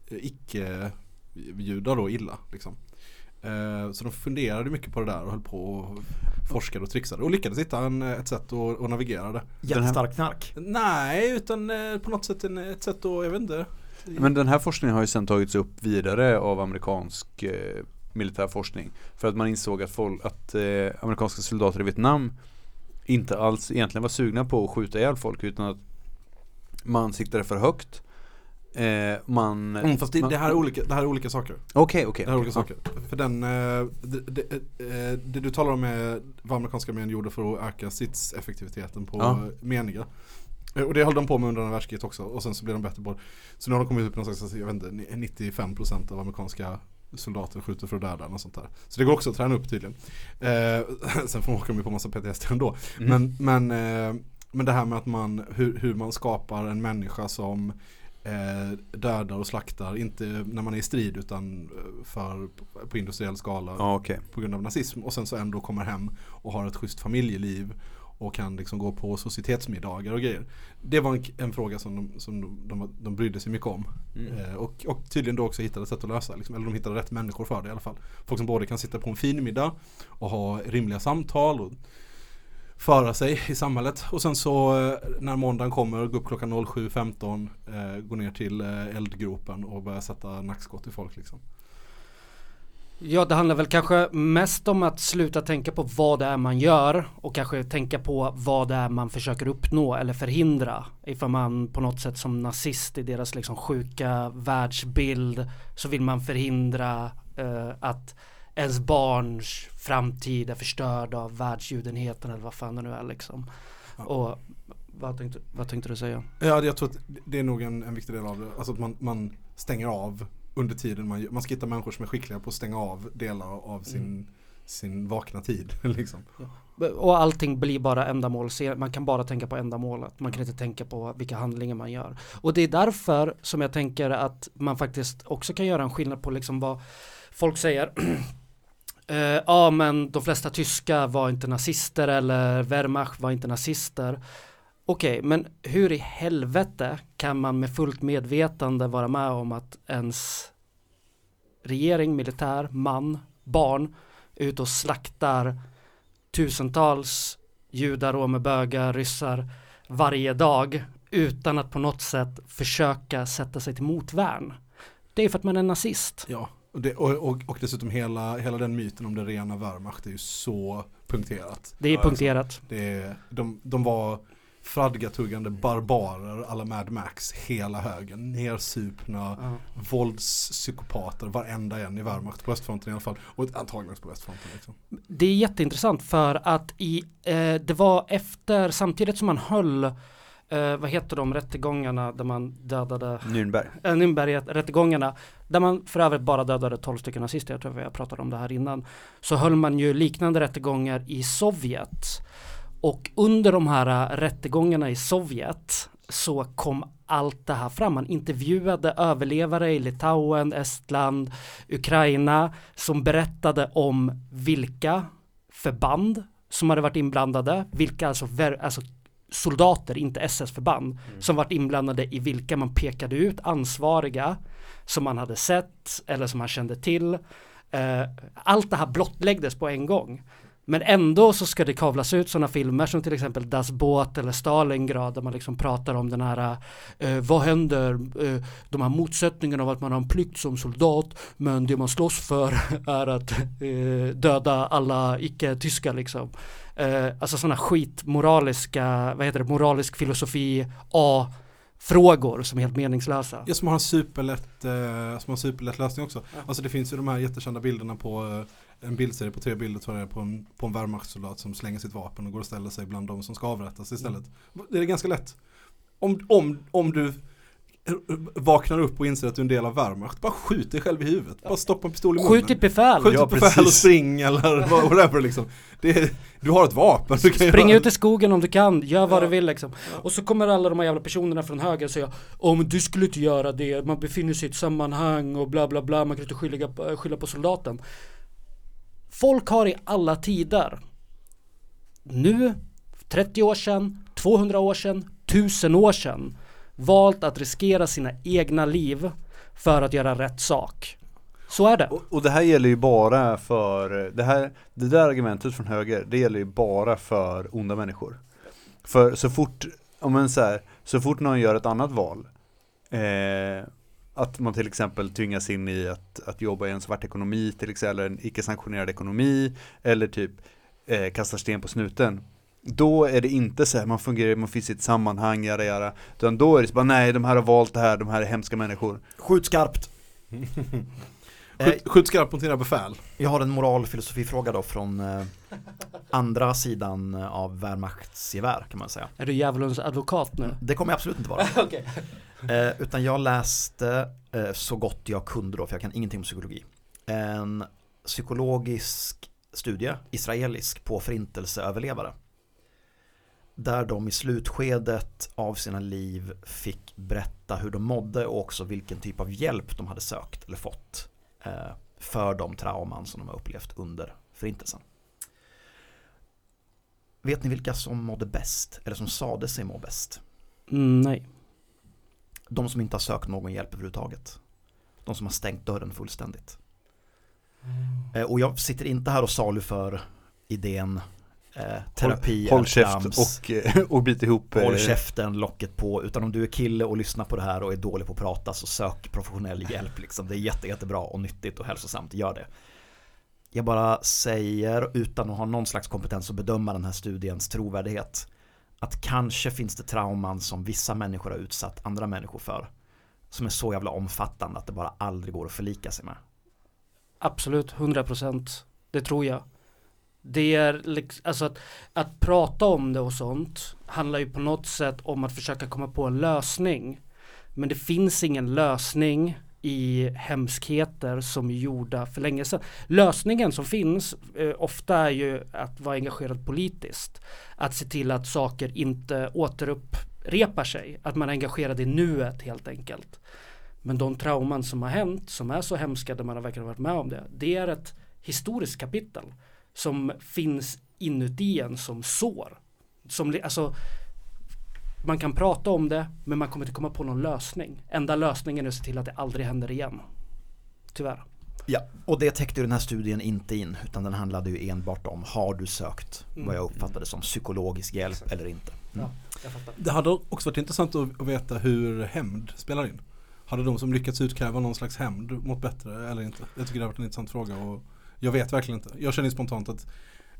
icke-judar då illa. Liksom. Eh, så de funderade mycket på det där och höll på och forskade och trixade och lyckades hitta en, ett sätt att, att navigera det. Jättestark knark. Nej, utan eh, på något sätt en, ett sätt att, jag vet inte. Men den här forskningen har ju sen tagits upp vidare av amerikansk eh, militär forskning. För att man insåg att, folk, att eh, amerikanska soldater i Vietnam inte alls egentligen var sugna på att skjuta ihjäl folk utan att man siktade för högt. Eh, man... Mm, fast det, man- det, här är olika, det här är olika saker. Okej, okej. Det här är okej. olika saker. För den, eh, det, det, eh, det du talar om är vad amerikanska armén gjorde för att öka stridseffektiviteten på Ja. meniga. Eh, Och det höll de på med under andra världskriget också och sen så blev de bättre på det. Så nu har de kommit upp på någon slags, jag vet inte, 95% av amerikanska soldater skjuter för att döda och sånt där. Så det går också att träna upp tydligen. Eh, [LAUGHS] sen får de ju på massa PTSD ändå. Mm. Men, men, eh, men det här med att man, hur, hur man skapar en människa som eh, dödar och slaktar, inte när man är i strid utan eh, för, på industriell skala Ja, okej. på grund av nazism och sen så ändå kommer hem och har ett schysst familjeliv och kan liksom gå på societetsmiddagar och grejer. Det var en, en fråga som de, som de, de, de brydde sig mycket om. Mm. Eh, och, och tydligen då också hittade sätt att lösa, liksom, eller de hittade rätt människor för det i alla fall. Folk som både kan sitta på en fin middag och ha rimliga samtal och föra sig i samhället. Och sen så eh, när måndagen kommer, gå upp klockan 07.15, eh, gå ner till eh, eldgropen och börja sätta nackskott i folk liksom. Ja, det handlar väl kanske mest om att sluta tänka på vad det är man gör och kanske tänka på vad det är man försöker uppnå eller förhindra. Ifall man på något sätt som nazist i deras liksom sjuka världsbild så vill man förhindra eh, att ens barns framtid är förstörd av världsjudenheten eller vad fan det nu är liksom. Ja. Och vad tänkte, vad tänkte du säga? Ja, jag tror att det är nog en, en viktig del av det. Alltså att man, man stänger av under tiden man, man ska hitta människor som är skickliga på att stänga av delar av sin, Mm. sin vakna tid. [LAUGHS] liksom. Och allting blir bara ändamål, man kan bara tänka på ändamålet, man kan inte tänka på vilka handlingar man gör. Och det är därför som jag tänker att man faktiskt också kan göra en skillnad på liksom vad folk säger. [CLEARS THROAT] Uh, ja men de flesta tyskar var inte nazister eller Wehrmacht var inte nazister. Okej, men hur i helvete kan man med fullt medvetande vara med om att ens regering, militär, man, barn är ute och slaktar tusentals judar, romer, bögar, ryssar varje dag utan att på något sätt försöka sätta sig till motvärn. Det är för att man är nazist. Ja, och, det, och, och, och dessutom hela, hela den myten om det rena Wehrmacht är ju så punkterat. Det är Ja, punkterat. Det är, de, de var fradgatuggande barbarer alla Mad Max, hela högen, nersupna Ja. våldspsykopater, varenda en i Wehrmacht på östfronten i alla fall. Och antagligen på västfronten. Liksom. Det är jätteintressant för att i, eh, det var efter, samtidigt som man höll, eh, vad heter de rättegångarna där man dödade Nürnberg. äh, Nürnberg-rättegångarna, där man för övrigt bara dödade 12 stycken nazister, jag tror jag pratade om det här innan, så höll man ju liknande rättegångar i Sovjet. Och under de här äh, rättegångarna i Sovjet så kom allt det här fram. Man intervjuade överlevare i Litauen, Estland, Ukraina som berättade om vilka förband som hade varit inblandade, vilka alltså, alltså soldater, inte SS-förband, som varit inblandade i vilka man pekade ut ansvariga som man hade sett eller som man kände till. Eh, allt det här blottläggdes på en gång. Men ändå så ska det kavlas ut sådana filmer som till exempel Das Boot eller Stalingrad där man liksom pratar om den här eh, vad händer, eh, de här motsättningarna av att man har en plikt som soldat men det man slåss för [LAUGHS] är att eh, döda alla icke-tyskar liksom. Eh, alltså sådana skitmoraliska, vad heter det, moralisk filosofi A frågor som är helt meningslösa. Ja, som har en superlätt, eh, som har en superlätt lösning också. Alltså det finns ju de här jättekända bilderna på eh, en bildserie på tre bilder tror jag på en, på en Wehrmachtssoldat som slänger sitt vapen och går och ställer sig bland de som ska avrättas istället. Det är ganska lätt. Om, om, om du vaknar upp och inser att du är en del av Wehrmacht, bara skjut dig själv i huvudet. Bara stoppa en pistol i munnen. Skjut ditt befäl! Skjut Ja, ett befäl och spring eller [LAUGHS] vad- whatever liksom. Det är, du har ett vapen. Du kan Spring göra- ut i skogen om du kan, gör vad Ja. du vill liksom. Och så kommer alla de här jävla personerna från höger och Åh men du skulle inte göra det, man befinner sig i ett sammanhang och bla bla bla, man kan inte skylla på, skylla på soldaten. Folk har i alla tider, nu, 30 år sedan, 200 år sedan, 1000 år sedan, valt att riskera sina egna liv för att göra rätt sak. Så är det. Och, och det här gäller ju bara för, det här, det där argumentet från höger, det gäller ju bara för onda människor. För så fort, om man så här, så fort någon gör ett annat val, eh, att man till exempel tvingas in i att, att jobba i en svart ekonomi till exempel, eller en icke-sanktionerad ekonomi, eller typ eh, kastar sten på snuten. Då är det inte så här, man fungerar, man finns i ett sammanhang, jada jada. Utan då är det så bara, nej de här har valt det här, de här är hemska människor. Skjut skarpt. Eh, [LAUGHS] Skjut, skjut skarpt mot dina befäl. Jag har en moralfilosofifråga då från eh, andra sidan av Wehrmachts kan man säga. Är du djävulens advokat nu? Det kommer jag absolut inte vara. [LAUGHS] Okej. Eh, utan jag läste eh, så gott jag kunde då, för jag kan ingenting om psykologi. En psykologisk studie, israelisk, på förintelseöverlevare. Där de i slutskedet av sina liv fick berätta hur de mådde och också vilken typ av hjälp de hade sökt eller fått eh, för de trauman som de har upplevt under förintelsen. Vet ni vilka som mådde bäst, eller som sade sig må bäst? Mm, nej. De som inte har sökt någon hjälp överhuvudtaget. De som har stängt dörren fullständigt. Eh, Och jag sitter inte här och saluför idén eh, terapi Håll eller käft och, eh, och bit ihop håll eh, käften, locket på. Utan om du är kille och lyssnar på det här och är dålig på att prata så sök professionell hjälp. Liksom. Det är jätte, jättebra och nyttigt och hälsosamt, gör det. Jag bara säger, utan att ha någon slags kompetens att bedöma den här studiens trovärdighet, att kanske finns det trauman som vissa människor har utsatt andra människor för, som är så jävla omfattande att det bara aldrig går att förlika sig med. Absolut, 100% Det tror jag. Det är liksom, alltså att, att prata om det och sånt handlar ju på något sätt om att försöka komma på en lösning. Men det finns ingen lösning i hemskheter som är gjorda för länge sedan. Lösningen som finns eh, ofta är ju att vara engagerad politiskt. Att se till att saker inte återupprepar sig. Att man är engagerad i nuet helt enkelt. Men de trauman som har hänt, som är så hemska där man har verkligen varit med om det, det är ett historiskt kapitel som finns inuti en som sår. Som, alltså, man kan prata om det men man kommer inte komma på någon lösning. Enda lösningen är att se till att det aldrig händer igen. Tyvärr. Ja, och det täckte ju den här studien inte in utan den handlade ju enbart om har du sökt vad jag uppfattade som psykologisk hjälp eller inte. Mm. Ja. Det hade också varit intressant att att veta hur hämnd spelar in. Hade de som lyckats utkräva någon slags hämnd mått bättre eller inte? Jag tycker det har varit en intressant fråga och jag vet verkligen inte. Jag känner spontant att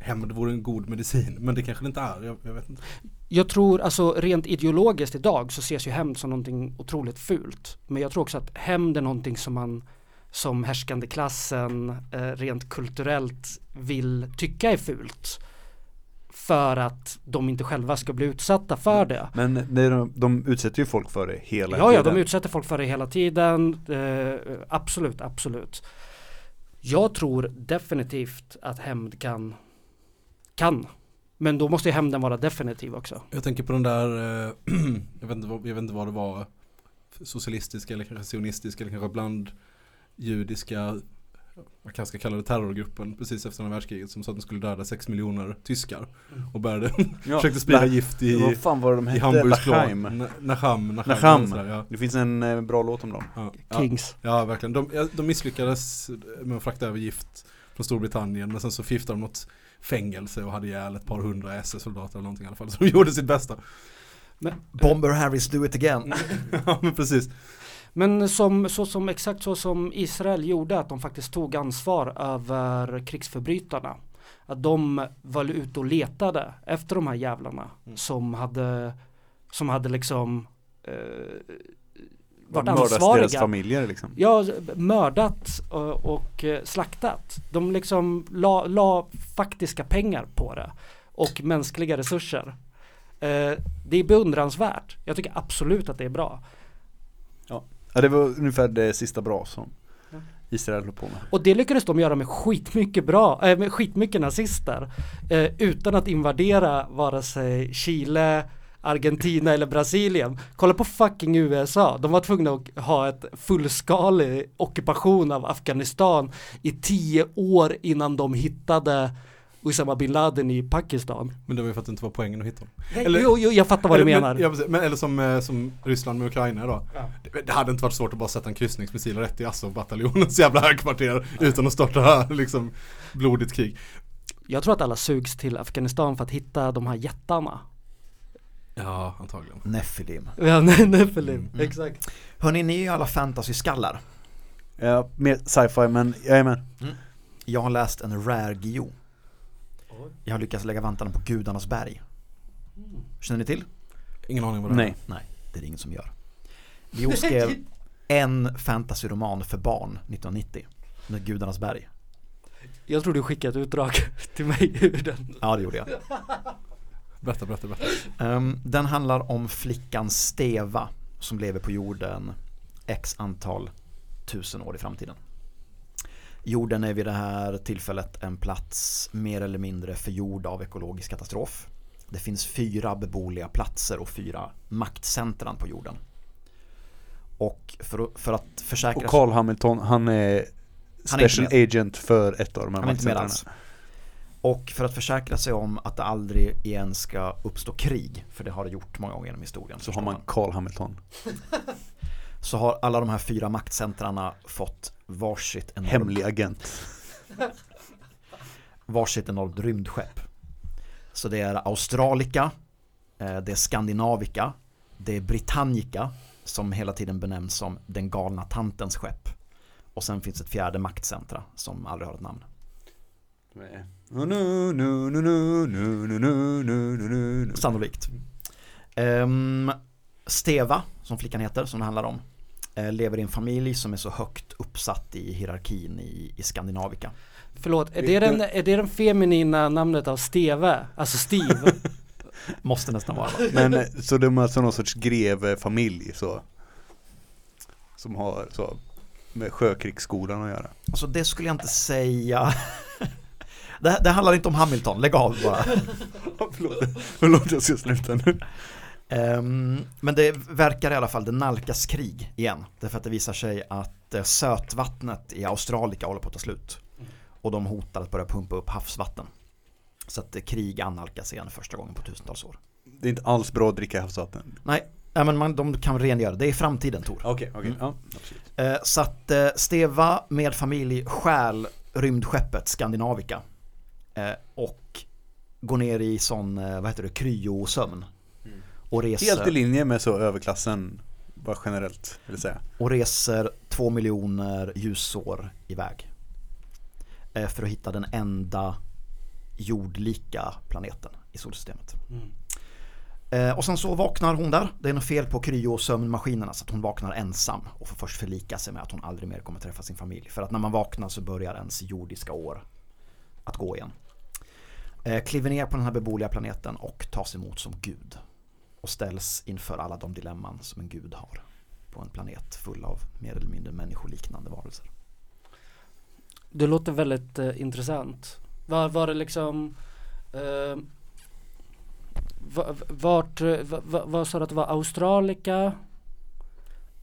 hämnd vore en god medicin men det kanske det inte är. Jag, jag vet inte. Jag tror alltså rent ideologiskt idag så ses ju hämnd som någonting otroligt fult. Men jag tror också att hämnd är någonting som man som härskande klassen eh, rent kulturellt vill tycka är fult. För att de inte själva ska bli utsatta för det. Men är de, de utsätter ju folk för det hela Ja, ja, tiden. de utsätter folk för det hela tiden. Eh, absolut, absolut. Jag tror definitivt att hämnd kan, kan. Men då måste ju hämnden vara definitiv också. Jag tänker på den där, eh, [CLEARS THROAT] jag, vet inte, vad- jag vet inte vad det var, socialistiska eller kanske sionistiska eller kanske bland judiska, man kanske ska kalla det terrorgruppen precis efter andra världskriget som sa att de skulle döda 6 miljoner tyskar och började, [LAUGHS] Ja, försökte sprida gift i, Vad fan var det de i hette? Hamburgs Lachaim. Na- Naham, Naham, Naham. sådär, ja. Det finns en eh, bra låt om dem. Ja, ja, Kings. ja, verkligen. De, ja, de misslyckades med att frakta över gift från Storbritannien men sen så förgiftade de något fängelse och hade ihjäl ett par hundra SS-soldater eller någonting i alla fall. [LAUGHS] Så de gjorde sitt bästa. Bomber Harris do it again. [LAUGHS] ja men precis. Men som, så som, exakt så som Israel gjorde, att de faktiskt tog ansvar över krigsförbrytarna. Att de var ute och letade efter de här jävlarna som hade, som hade liksom eh, varit Mördas deras ansvariga. familjer liksom. Ja, mördat och, och eh, slaktat. De liksom la, la faktiska pengar på det. Och mänskliga resurser. Eh, det är beundransvärt. Jag tycker absolut att det är bra. Ja det var ungefär det sista bra som Ja. Israel höll på med. Och det lyckades de göra med skitmycket bra, äh, med skitmycket nazister. Eh, utan att invadera vare sig Chile, Argentina eller Brasilien. Kolla på fucking USA. De var tvungna att ha ett fullskalig ockupation av Afghanistan i tio år innan de hittade Usama bin Laden i Pakistan. Men det var ju för att det inte var poängen att hitta dem. Eller, jo, jo, jag fattar vad du Eller- menar. Men, ja, men, eller som, eh, som Ryssland med Ukraina då. Ja. Det, det hade inte varit svårt att bara sätta en kryssningsmissil rätt i Azov-bataljonens jävla högkvarter utan att starta [LAUGHS] liksom blodigt krig. Jag tror att alla sugs till Afghanistan för att hitta de här jättarna. Ja, antagligen. Nephilim. Ja, nej, nej, Philip. Mm. Exakt. Hörni, ni är ju alla fantasy-skallar. Ja, mer sci-fi men jag är med. Jag har läst en rare Gio. Jag har lyckats lägga vantarna på gudarnas berg. Känner ni till? Ingen aning vad det Nej. Nej, det är det ingen som gör. [LAUGHS] Gio skrev en fantasyroman för barn 1990. Med Gudarnas berg. Jag tror du skickade ett utdrag [LAUGHS] till mig ur den. Ja, det gjorde jag. [LAUGHS] Berätta, berätta, berätta. Ehm, den handlar om flickan Steva som lever på jorden x antal tusen år i framtiden. Jorden är vid det här tillfället en plats mer eller mindre förgjord av ekologisk katastrof. Det finns fyra beboeliga platser och fyra maktcentran på jorden. Och för, att- för att försäkra Och Carl Hamilton, han är Han är special agent för ett av de här Han Och för att försäkra sig om att det aldrig igen ska uppstå krig, för det har det gjort många gånger genom historien. Så har man Carl Hamilton. [LAUGHS] så har alla de här fyra maktcentrarna fått varsitt enormt, Hemlig agent. [LAUGHS] varsitt enormt rymdskepp. Så det är Australica, eh, det är Skandinavika, det är Britannica som hela tiden benämns som den galna tantens skepp. Och sen finns ett fjärde maktcentra som aldrig har ett namn. Nu, Sannolikt. Steva, som flickan heter, som det handlar om, lever i en familj som är så högt uppsatt i hierarkin i, i Skandinavika. Förlåt, är det, den, är det den feminina namnet av Steve? Alltså Steve? Måste nästan vara. Men så de är alltså någon sorts grevefamilj så? Som har så med sjökrigsskolan att göra? Alltså det skulle jag inte säga. Det, det handlar inte om Hamilton, lägg av bara. [LAUGHS] Förlåt, förlåt jag ska sluta nu. Ehm, men det verkar i alla fall, det nalkas krig igen. Därför att det visar sig att eh, sötvattnet i Australika håller på att ta slut. Och de hotar att börja pumpa upp havsvatten. Så att eh, krig annalkas igen första gången på tusentals år. Det är inte alls bra att dricka havsvatten. Nej, ja, men man, de kan rengöra. Det är framtiden Tor. Okej, okej. Mm. Ja, absolut. Eh, så att Steva med familj stjäl rymdskeppet Skandinavica eh, och går ner i sån, eh, vad heter det, kryosömn. Mm. Och reser, Helt i linje med så överklassen, bara generellt, vill säga. och reser två miljoner ljusår iväg. Eh, för att hitta den enda jordlika planeten i solsystemet. Eh, och sen så vaknar hon där. Det är något fel på kryosömnmaskinerna så att hon vaknar ensam och får först förlika sig med att hon aldrig mer kommer träffa sin familj. För att när man vaknar så börjar ens jordiska år att gå igen. Eh, kliver ner på den här beboeliga planeten och tas emot som gud. Och ställs inför alla de dilemman som en gud har. På en planet full av mer eller mindre människoliknande varelser. Det låter väldigt eh, intressant. Var, var det liksom eh, Vart, eh, vad sa du att det var? Australika?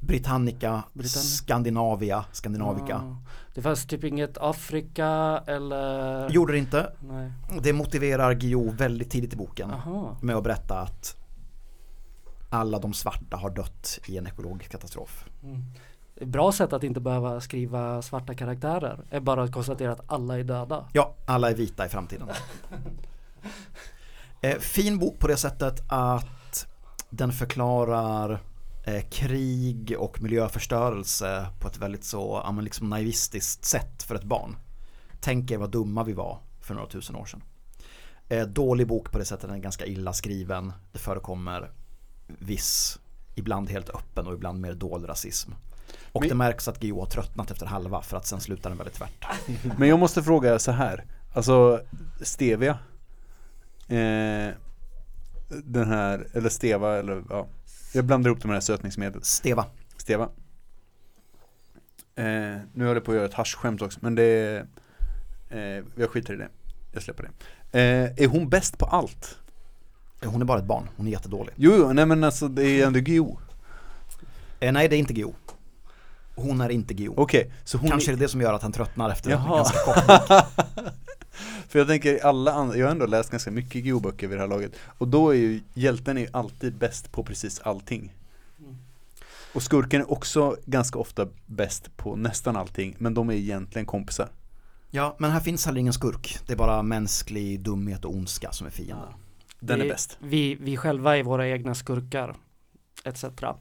Britannica, Britannia. Skandinavia, Skandinavica. Ah. Det fanns typ inget Afrika eller? Gjorde det inte. Nej. Det motiverar Guillou väldigt tidigt i boken. Aha. med att berätta att alla de svarta har dött i en ekologisk katastrof. Mm. Bra sätt att inte behöva skriva svarta karaktärer är bara att konstatera att alla är döda. Ja, alla är vita i framtiden. [LAUGHS] eh, fin bok på det sättet att den förklarar krig och miljöförstörelse på ett väldigt så ja, liksom naivistiskt sätt för ett barn. Tänk er vad dumma vi var för några tusen år sedan. Eh, dålig bok på det sättet, den är ganska illa skriven. Det förekommer viss, ibland helt öppen och ibland mer dold rasism. Och Men- det märks att Guillou har tröttnat efter halva för att sen slutar den väldigt tvärt. [LAUGHS] Men jag måste fråga så här. Alltså, stevia. Eh, den här, eller steva, eller ja. Jag blandar ihop de här sötningsmedel. Steva. Steva. Eh, nu håller jag på att göra ett haschskämt också, men det är, eh, jag skiter i det. Jag släpper det. Eh, är hon bäst på allt? Hon är bara ett barn, hon är jättedålig. Jo, jo, nej men alltså det är ändå Guillou. Eh, nej, det är inte Guillou. Hon är inte Guillou. Okej, så hon Kanske är, är det det som gör att han tröttnar efter Jaha. ganska kort. [LAUGHS] För jag tänker alla andra, jag har ändå läst ganska mycket Guillou-böcker vid det här laget. Och då är ju hjälten är ju alltid bäst på precis allting. Mm. Och skurken är också ganska ofta bäst på nästan allting, men de är egentligen kompisar. Ja, men här finns heller ingen skurk. Det är bara mänsklig dumhet och ondska som är fienden. Den vi, är bäst. Vi, vi själva är våra egna skurkar. Etc. Jag,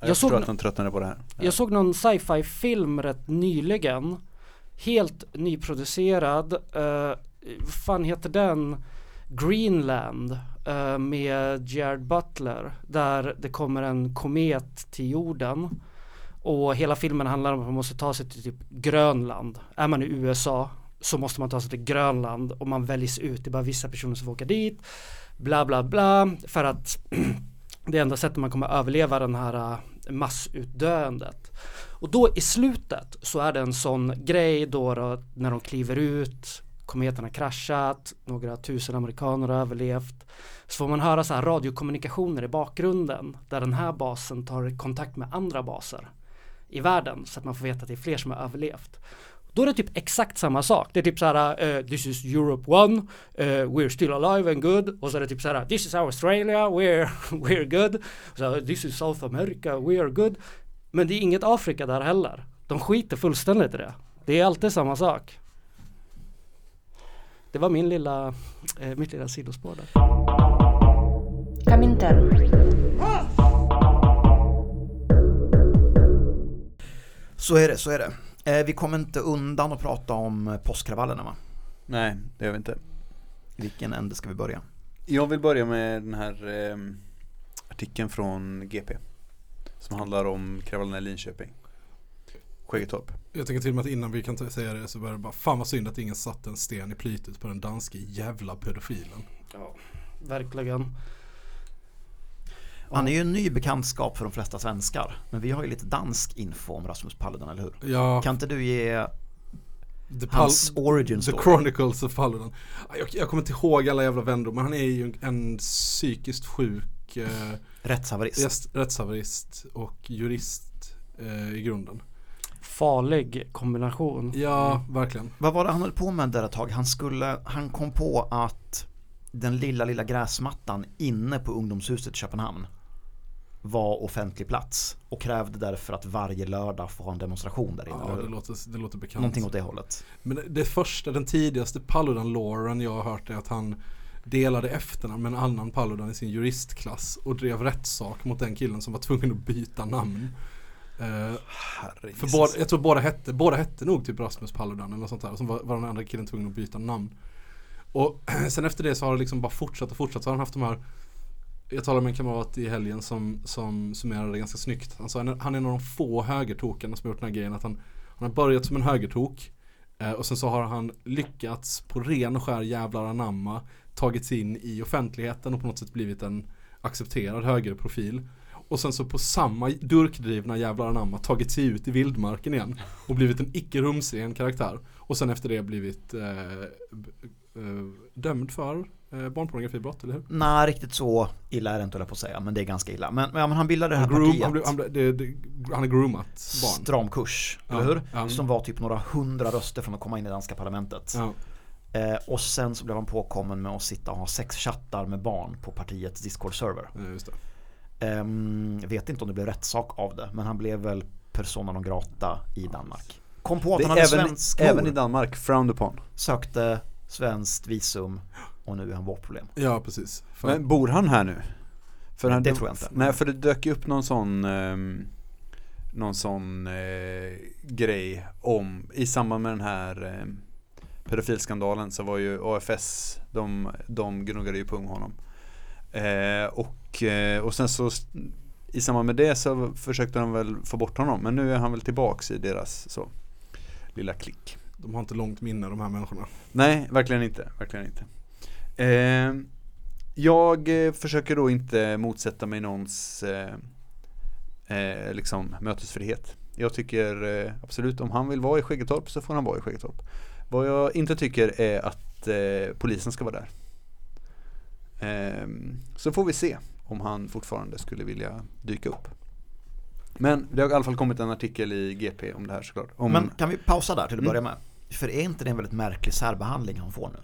Jag såg att de tröttnade på det här. Jag såg någon sci-fi film rätt nyligen. Helt nyproducerad. Uh, vad fan heter den? Greenland uh, med Gerard Butler. Där det kommer en komet till jorden. Och hela filmen handlar om att man måste ta sig till typ Grönland. Är man i USA så måste man ta sig till Grönland och man väljs ut. Det är bara vissa personer som får åka dit. Bla bla bla. För att [CLEARS THROAT] det är enda sättet man kommer överleva den här eh, massutdöendet. Och då i slutet så är det en sån grej då, då när de kliver ut, kometen har kraschat, några tusen amerikaner har överlevt. Så får man höra så här radiokommunikationer i bakgrunden där den här basen tar kontakt med andra baser i världen så att man får veta att det är fler som har överlevt. Då är det typ exakt samma sak. Det är typ så här, uh, this is Europe one, uh, we're still alive and good. Och så är det typ så här, this is Australia, we're, [LAUGHS] we're good. Så this is South America, we are good. Men det är inget Afrika där heller. De skiter fullständigt i det. Det är alltid samma sak. Det var min lilla, eh, mitt lilla sidospår där. Kaminter. Så är det, så är det. Eh, vi kommer inte undan att prata om eh, påskkravallerna va? Nej, det gör vi inte. I vilken ände ska vi börja? Jag vill börja med den här eh, artikeln från GP. Som handlar om kravallerna i Linköping. Skäggetorp. Jag tänker till och med att innan vi kan säga det så börjar det bara Fan vad synd att ingen satte en sten i plytet på den danske jävla pedofilen. Ja, verkligen. Han är ju en ny bekantskap för de flesta svenskar. Men vi har ju lite dansk info om Rasmus Paludan, eller hur? Ja, Kan inte du ge the, hans origin the story? Chronicles of Paludan. Jag, jag kommer inte ihåg alla jävla vändor men han är ju en, en psykiskt sjuk eh, Rättshaverist. rättshaverist och jurist eh, i grunden. farlig kombination. Ja, verkligen. Vad var det han höll på med där ett tag? Han skulle, han kom på att den lilla, lilla gräsmattan inne på ungdomshuset i Köpenhamn var offentlig plats och krävde därför att varje lördag få ha en demonstration där inne. Ja, det låter, det låter bekant. Någonting åt det hållet. Men det första, den tidigaste Paludan-Lauren jag har hört är att han delade efternamn med en annan Paludan i sin juristklass och drev rättssak mot den killen som var tvungen att byta namn. Eh, för båda, jag tror båda hette, båda hette nog typ Rasmus Paludan eller något sånt där. Och så var, var den andra killen tvungen att byta namn. Och [CLEARS THROAT] sen efter det så har det liksom bara fortsatt och fortsatt. Så har han haft de här jag talade med en kamrat i helgen som, som summerade det ganska snyggt. Han sa han är en av de få högertokarna som har gjort den här grejen. Att han, han har börjat som en högertok. Eh, och sen så har han lyckats på ren och skär jävlar anamma tagit sig in i offentligheten och på något sätt blivit en accepterad högerprofil. Och sen så på samma durkdrivna jävlar anamma tagit sig ut i vildmarken igen och blivit en icke rumsren karaktär. Och sen efter det blivit eh, eh, dömd för eh, barnpornografibrott, eller hur? Nej, riktigt så illa är det inte jag på att säga, men det är ganska illa. Men, men han bildade det här groom, partiet. han, blev- han, blev- det, det, han är groomat barn. Stram kurs, Ja, eller hur? ja. Som var typ några hundra röster från att komma in i danska parlamentet. Ja. Eh, och sen så blev han påkommen med att sitta och ha sexchattar med barn på partiets Discord-server. Ja, just det. Jag vet inte om det blev rättssak av det, men han blev väl persona non grata i Danmark. Kom på att Det han hade även, svensk även mor, i Danmark, frowned upon. sökte svenskt visum och nu är han vårdproblem. Ja, precis. För, Men bor han här nu? För han, Det tror jag inte. Nej, för det dök ju upp någon sån ehm, Någon sån eh, grej om I samband med den här eh, Pedofilskandalen så var ju AFS De, de gnuggade ju pung honom eh, och, eh, och sen så I samband med det så försökte de väl få bort honom Men nu är han väl tillbaks i deras så Lilla klick de har inte långt minne de här människorna. Nej, verkligen inte. Verkligen inte. Eh, jag eh, försöker då inte motsätta mig någons eh, eh, liksom mötesfrihet. Jag tycker eh, absolut om han vill vara i Skäggetorp så får han vara i Skäggetorp. Vad jag inte tycker är att eh, polisen ska vara där. Eh, så får vi se om han fortfarande skulle vilja dyka upp. Men det har i alla fall kommit en artikel i GP om det här såklart. Om, Men kan vi pausa där till att Mm. börja med? För är inte det en väldigt märklig särbehandling han får nu?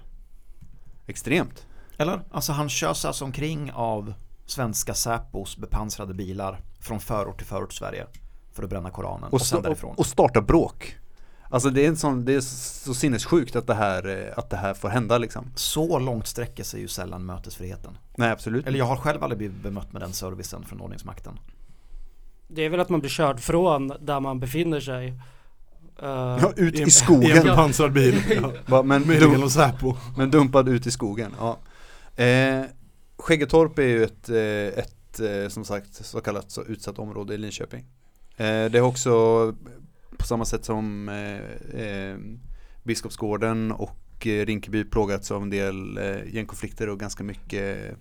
Extremt. Eller? Alltså han körs alltså omkring av svenska Säpos bepansrade bilar från förort till förort Sverige för att bränna Koranen och, och, sen därifrån. och starta bråk. Alltså det är, en sån, det är så sinnessjukt att det här, eh, att det här får hända liksom. Så långt sträcker sig ju sällan mötesfriheten. Nej absolut Eller jag har själv aldrig blivit bemött med den servicen från ordningsmakten. Det är väl att man blir körd från där man befinner sig. Eh, ja, ut i, I en skogen. bepansrad bil. [LAUGHS] ja. Va, men, Med dum, egen och Säpo. men dumpad ut i skogen. Ja. Eh, Skäggetorp är ju ett, eh, ett som sagt så kallat så utsatt område i Linköping. Eh, det är också på samma sätt som eh, eh, Biskopsgården och eh, Rinkeby plågats av en del eh, gängkonflikter och ganska mycket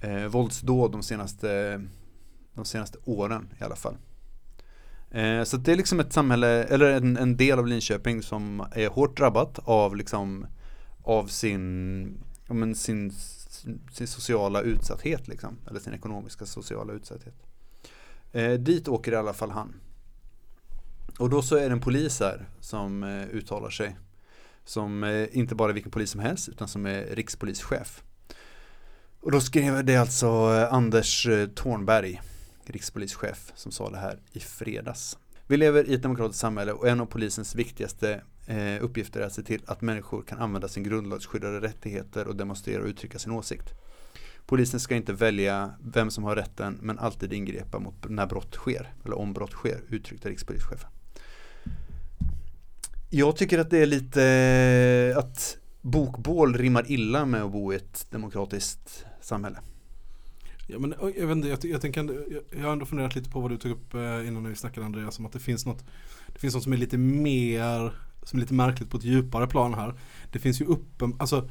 eh, våldsdåd de senaste, de senaste åren i alla fall. Eh, så det är liksom ett samhälle, eller en, en del av Linköping som är hårt drabbat av liksom av sin, ja, men sin, sin sociala utsatthet liksom, eller sin ekonomiska sociala utsatthet. Eh, dit åker i alla fall han. Och då så är det en polis här som eh, uttalar sig. Som eh, inte bara är vilken polis som helst utan som är rikspolischef. Och då skrev det alltså eh, Anders eh, Thornberg, rikspolischef, som sa det här i fredags. Vi lever i ett demokratiskt samhälle och en av polisens viktigaste eh, uppgifter är att se till att människor kan använda sin grundlagsskyddade rättigheter och demonstrera och uttrycka sin åsikt. Polisen ska inte välja vem som har rätten men alltid ingripa mot när brott sker, eller om brott sker, uttryckte rikspolischefen. Jag tycker att det är lite att bokbål rimmar illa med att bo i ett demokratiskt samhälle. Ja, men jag vet inte, jag, jag, tänker, jag, jag har ändå funderat lite på vad du tog upp eh, innan vi snackade Andreas om att det finns något Det finns något som är lite mer Som är lite märkligt på ett djupare plan här Det finns ju uppen, alltså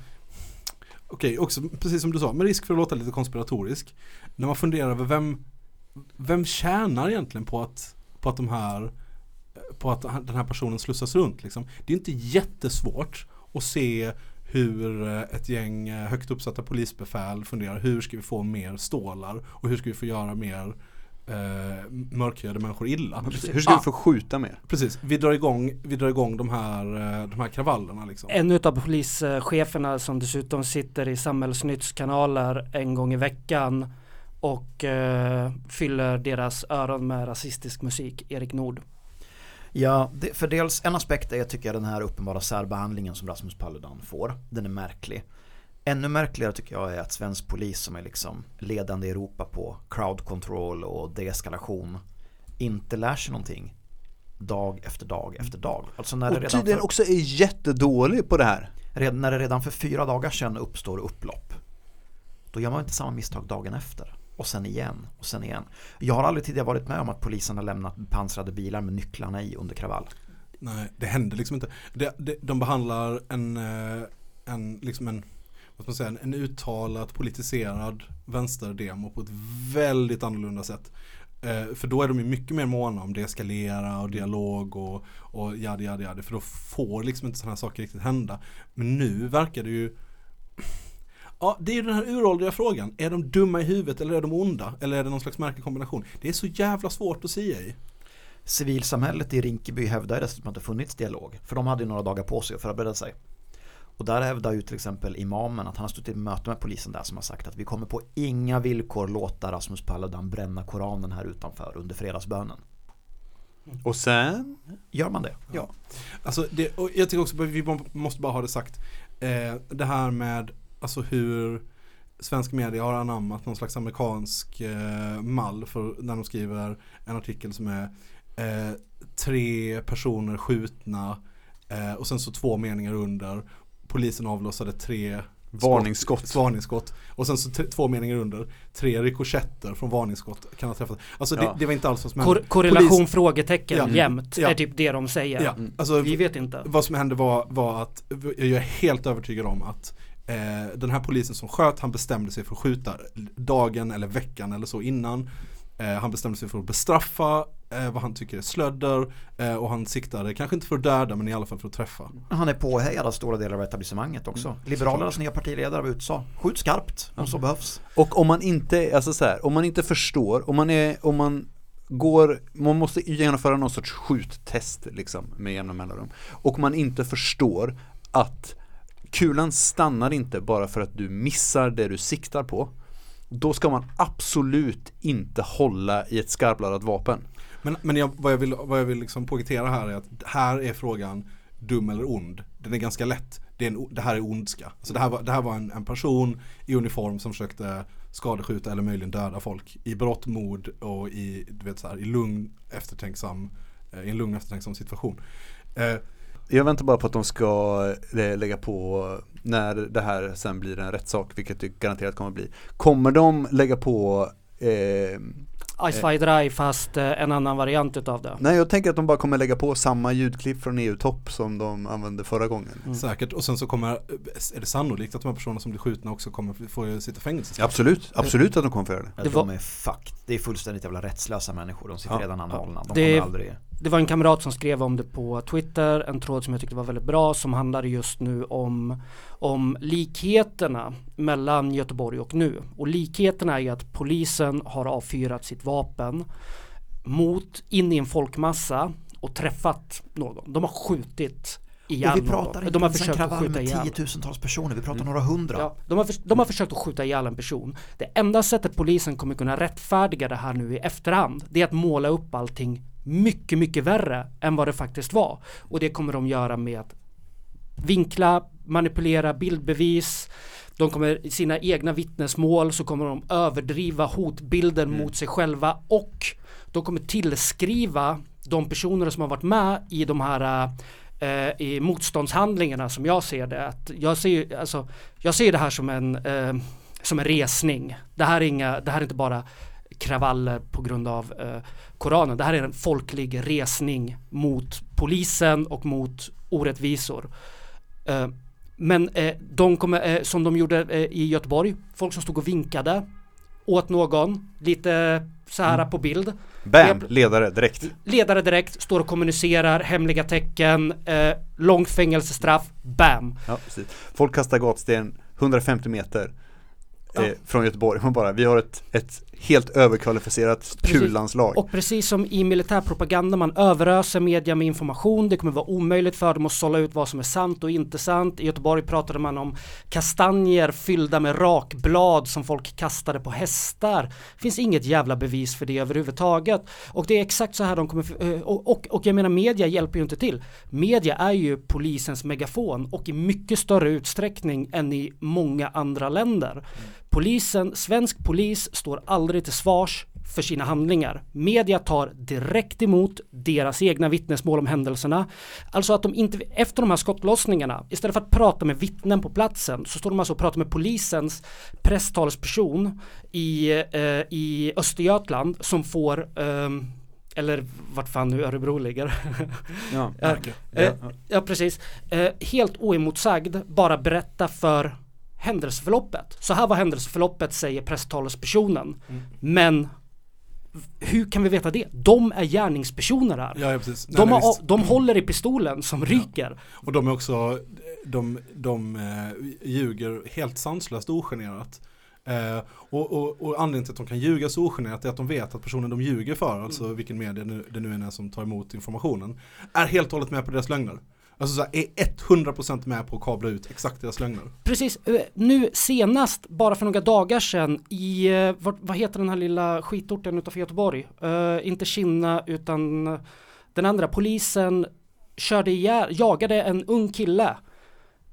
Okej, också precis som du sa, med risk för att låta lite konspiratorisk När man funderar över vem Vem tjänar egentligen på att På att de här på att den här personen slussas runt liksom Det är inte jättesvårt att se hur eh, ett gäng eh, högt uppsatta polisbefäl funderar hur ska vi få mer stålar och hur ska vi få göra mer eh, mörkhyade människor illa. Hur ska Ah, vi få skjuta mer? Precis, vi drar igång, vi drar igång de, här, eh, de här kravallerna liksom. En utav polischeferna som dessutom sitter i Samhällsnytts kanaler en gång i veckan och eh, fyller deras öron med rasistisk musik, Erik Nord. Ja, det, för dels en aspekt är jag tycker den här uppenbara särbehandlingen som Rasmus Paludan får. Den är märklig. Ännu märkligare tycker jag är att svensk polis som är liksom ledande i Europa på crowd control och deeskalation inte lär sig någonting dag efter dag efter dag. Alltså när Och tydligen för, också är jättedålig på det här. redan, när det redan för fyra dagar sedan uppstår upplopp. Då gör man inte samma misstag dagen efter. Och sen igen och sen igen. Jag har aldrig tidigare varit med om att polisen har lämnat pansrade bilar med nycklarna i under kravall. Nej, det händer liksom inte. De, de, de behandlar en, eh, en, liksom en, vad ska man säga, en, en uttalat politiserad vänsterdemo på ett väldigt annorlunda sätt. Eh, för då är de ju mycket mer måna om deeskalera och dialog och, och jadi jadi jadi. För då får liksom inte sådana här saker riktigt hända. Men nu verkar det ju Ja, det är ju den här uråldriga frågan. Är de dumma i huvudet eller är de onda? Eller är det någon slags märklig kombination? Det är så jävla svårt att säga i. Civilsamhället i Rinkeby hävdar dessutom att det funnits dialog. För de hade ju några dagar på sig att förbereda sig. Och där hävdar ju till exempel imamen att han har stått i möte med polisen där som har sagt att vi kommer på inga villkor låta Rasmus Paludan bränna Koranen här utanför under fredagsbönen. Och sen? Gör man det? Ja. Alltså det, och jag tycker också att vi måste bara ha det sagt. Eh, det här med alltså hur svensk media har anammat någon slags amerikansk eh, mall för när de skriver en artikel som är eh, tre personer skjutna eh, och sen så två meningar under. Polisen avlossade tre Varningsskott. skott, varningsskott. Och sen så två meningar under. Tre rikoschetter från varningsskott kan ha träffat. Alltså Ja. det, det var inte alls vad som hände. Kor- korrelation Polis- frågetecken Ja. jämt Ja. är typ det de säger. Ja, alltså Vi vet inte. vad som hände var, var att jag är helt övertygad om att eh, den här polisen som sköt, han bestämde sig för att skjuta dagen eller veckan eller så innan. Eh, han bestämde sig för att bestraffa eh, vad han tycker är slödder eh, och han siktade, kanske inte för att döda men i alla fall för att träffa. Han är påhejad av stora delar av etablissemanget också. Liberalernas nya partiledare var ute och sa skjut skarpt om så behövs. Och om man inte, alltså så här, om man inte förstår, om man är, om man går, man måste genomföra någon sorts skjuttest liksom med jämna mellanrum. Och man inte förstår att kulan stannar inte bara för att du missar det du siktar på. Då ska man absolut inte hålla i ett skarpladdat vapen. Men, men jag, vad jag vill, vad jag vill liksom poängtera här är att här är frågan dum eller ond. Den är ganska lätt. Det, är en, det här är ondska. Alltså det här var, det här var en, en person i uniform som försökte skadeskjuta eller möjligen döda folk i brott, mod och i, du vet så här, i lugn, eftertänksam, eh, i en lugn eftertänksam situation. Eh, jag väntar bara på att de ska eh, lägga på när det här sen blir en rättssak, vilket det garanterat kommer att bli. Kommer de lägga på eh, Ice Fire Dry fast eh, en annan variant utav det. Nej jag tänker att de bara kommer lägga på samma ljudklipp från EU-topp som de använde förra gången. Mm. Säkert, och sen så kommer, är det sannolikt att de här personerna som blir skjutna också kommer få sitta i fängelse? Absolut, absolut att de kommer få göra det. Det var- de är fucked. Det är fullständigt jävla rättslösa människor. De sitter Ja, redan anhållna. De Det- kommer aldrig... Det var en kamrat som skrev om det på Twitter, en tråd som jag tyckte var väldigt bra som handlade just nu om, om likheterna mellan Göteborg och nu. Och likheterna är att polisen har avfyrat sitt vapen mot, in i en folkmassa och träffat någon. De har skjutit ihjäl Och vi pratar någon. inte De har ens en kravall skjuta med tiotusentals personer. Vi pratar några hundra. Ja, de, har, de har försökt att skjuta ihjäl en person. Det enda sättet polisen kommer kunna rättfärdiga det här nu i efterhand, det är att måla upp allting mycket, mycket värre än vad det faktiskt var. Och det kommer de göra med att vinkla, manipulera bildbevis. De kommer i sina egna vittnesmål så kommer de överdriva hotbilden mot sig själva och de kommer tillskriva de personer som har varit med i de här eh, i motståndshandlingarna som jag ser det. Att jag, ser, alltså, jag ser det här som en, eh, som en resning. Det här, är inga, det här är inte bara kravaller på grund av eh, Koranen. Det här är en folklig resning mot polisen och mot orättvisor. Eh, men eh, de kommer, eh, som de gjorde eh, i Göteborg, folk som stod och vinkade åt någon, lite så här på bild. Bam, ledare direkt. Ledare direkt, står och kommunicerar, hemliga tecken, eh, långt fängelsestraff, bam. Ja, precis. Folk kastar gatsten 150 meter eh, Ja. från Göteborg. Man [LAUGHS] bara, vi har ett, ett helt överkvalificerat kullandslag. Och precis som i militärpropaganda, man överöser media med information. Det kommer vara omöjligt för dem att sålla ut vad som är sant och inte sant. I Göteborg pratade man om kastanjer fyllda med rakblad som folk kastade på hästar. Det finns inget jävla bevis för det överhuvudtaget. Och det är exakt så här de kommer, eh, och, och, och jag menar media hjälper ju inte till. Media är ju polisens megafon och i mycket större utsträckning än i många andra länder. Polisen, svensk polis står aldrig till svars för sina handlingar. Media tar direkt emot deras egna vittnesmål om händelserna. Alltså att de inte, efter de här skottlossningarna, istället för att prata med vittnen på platsen så står de alltså och pratar med polisens presstalsperson i, eh, i Östergötland som får ehm, eller vart fan nu Örebro ligger. [LAUGHS] Ja. Ja, eh, ja precis. Eh, helt oemotsagd bara berätta för händelseförloppet. Så här var händelseförloppet säger presstalespersonen. Men hur kan vi veta det? De är gärningspersoner här. Ja, ja precis. De, nej, har, de håller i pistolen som ryker. Och de är också, de, de eh, ljuger helt sanslöst ogenerat. Eh, och, och, och anledningen till att de kan ljuga så ogenerat är att de vet att personen de ljuger för, alltså Mm. vilken media nu, det nu än är som tar emot informationen, är helt och hållet med på deras lögner. Alltså så här, är 100% med på att kabla ut exakt deras lögner. Precis, eh, nu senast, bara för några dagar sedan i, eh, vad, vad heter den här lilla skitorten utanför Göteborg? Uh, inte Kinna utan den andra polisen körde ihjäl, jagade en ung kille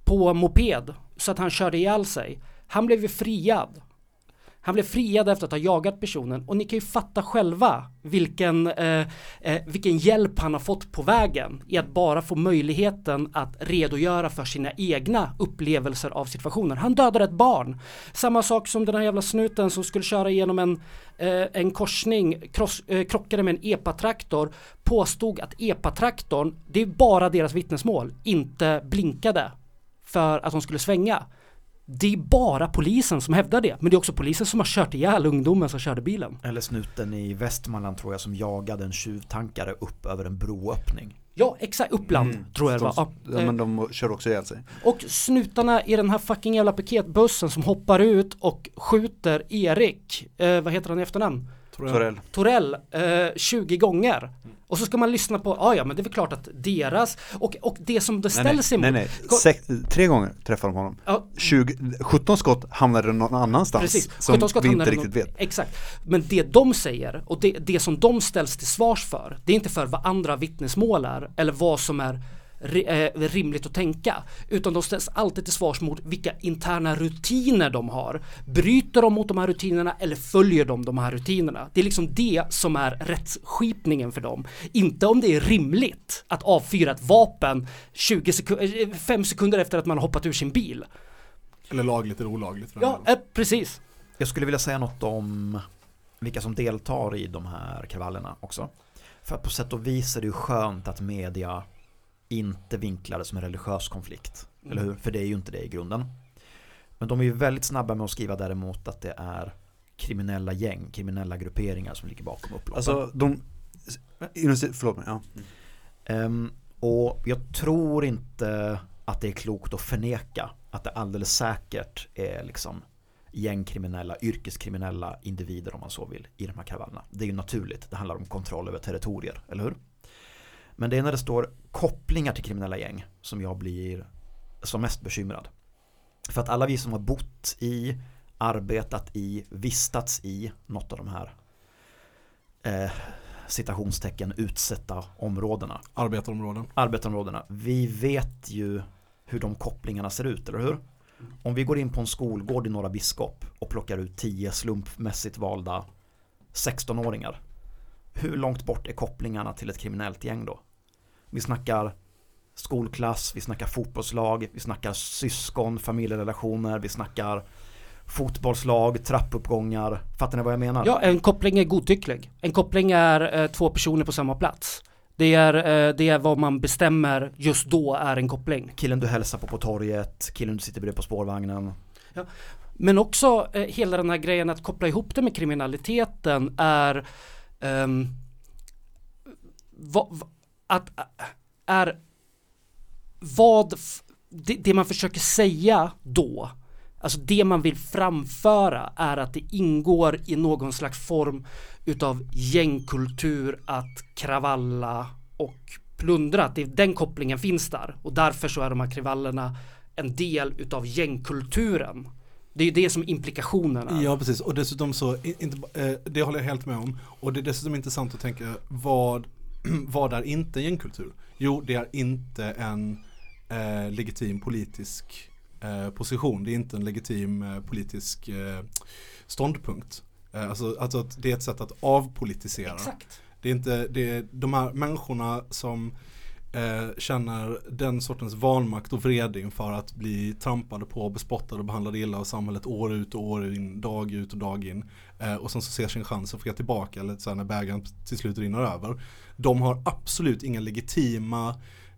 på moped så att han körde ihjäl sig. Han blev ju friad. Han blev friad efter att ha jagat personen och ni kan ju fatta själva vilken, eh, eh, vilken hjälp han har fått på vägen i att bara få möjligheten att redogöra för sina egna upplevelser av situationen. Han dödade ett barn. Samma sak som den här jävla snuten som skulle köra igenom en, eh, en korsning, kross, eh, krockade med en epatraktor, påstod att epatraktorn, det är bara deras vittnesmål, inte blinkade för att de skulle svänga. Det är bara polisen som hävdar det, men det är också polisen som har kört ihjäl ungdomen som körde bilen. Eller snuten i Västmanland tror jag som jagade en tjuvtankare upp över en broöppning. Ja, exakt, Uppland Mm. tror jag det var. Ja, men de kör också ihjäl sig. Och snutarna i den här fucking jävla piketbussen som hoppar ut och skjuter Erik, eh, vad heter han i efternamn? Torell. Torell eh, 20 gånger. Och så ska man lyssna på, ja ja men det är väl klart att deras, och, och det som det Nej, nej, ställs emot. nej, nej. Sex, tre gånger träffade de honom. Ja, 20, 17 skott hamnade någon annanstans Precis, som 17 skott vi inte riktigt nog- vet. Exakt. Men det de säger och det, det som de ställs till svars för, det är inte för vad andra vittnesmål är eller vad som är rimligt att tänka. Utan de ställs alltid till svars mot vilka interna rutiner de har. Bryter de mot de här rutinerna eller följer de de här rutinerna? Det är liksom det som är rättsskipningen för dem. Inte om det är rimligt att avfyra ett vapen 20 sekunder, 5 sekunder efter att man har hoppat ur sin bil. Eller lagligt eller olagligt. Ja, eh, precis. Jag skulle vilja säga något om vilka som deltar i de här kravallerna också. För på sätt och vis är det ju skönt att media inte vinklar det som en religiös konflikt. Eller hur? För det är ju inte det i grunden. Men de är ju väldigt snabba med att skriva däremot att det är kriminella gäng, kriminella grupperingar som ligger bakom upploppen. Alltså de, förlåt mig, ja. Ehm, och jag tror inte att det är klokt att förneka att det alldeles säkert är liksom gängkriminella, yrkeskriminella individer om man så vill i de här kravallerna. Det är ju naturligt, det handlar om kontroll över territorier, eller hur? Men det är när det står kopplingar till kriminella gäng som jag blir som mest bekymrad. För att alla vi som har bott i, arbetat i, vistats i något av de här eh, citationstecken utsatta områdena Arbetarområden. arbetarområdena. Vi vet ju hur de kopplingarna ser ut, eller hur? Om vi går in på en skolgård i Norra Biskop och plockar ut 10 slumpmässigt valda 16-åringar. Hur långt bort är kopplingarna till ett kriminellt gäng då? Vi snackar skolklass, vi snackar fotbollslag, vi snackar syskon, familjerelationer, vi snackar fotbollslag, trappuppgångar. Fattar ni vad jag menar? Ja, en koppling är godtycklig. En koppling är eh, två personer på samma plats. Det är, eh, det är vad man bestämmer just då är en koppling. Killen du hälsar på på torget, killen du sitter bredvid på spårvagnen. Men också eh, hela den här grejen att koppla ihop det med kriminaliteten är ehm, vad, vad- att äh, är vad det, det man försöker säga då Alltså det man vill framföra är att det ingår i någon slags form utav gängkultur att kravalla och plundra. Att det, den kopplingen finns där och därför så är de här kravallerna en del utav gängkulturen. Det är ju det som implikationen är. Ja precis och dessutom så, inte, eh, det håller jag helt med om. Och det är dessutom intressant att tänka vad, [CLEARS THROAT] vad är inte gängkultur? Jo det är inte en eh, legitim politisk eh, position. Det är inte en legitim eh, politisk eh, ståndpunkt. Eh, alltså, alltså att det är ett sätt att avpolitisera. Exakt. Det är inte, det är de här människorna som eh, känner den sortens vanmakt och vrede inför att bli trampade på, bespottade och behandlade illa av samhället år ut och år in, dag ut och dag in. Eh, och sen så ser sin chans att få tillbaka, eller så här, när bägaren till slut rinner över. De har absolut inga legitima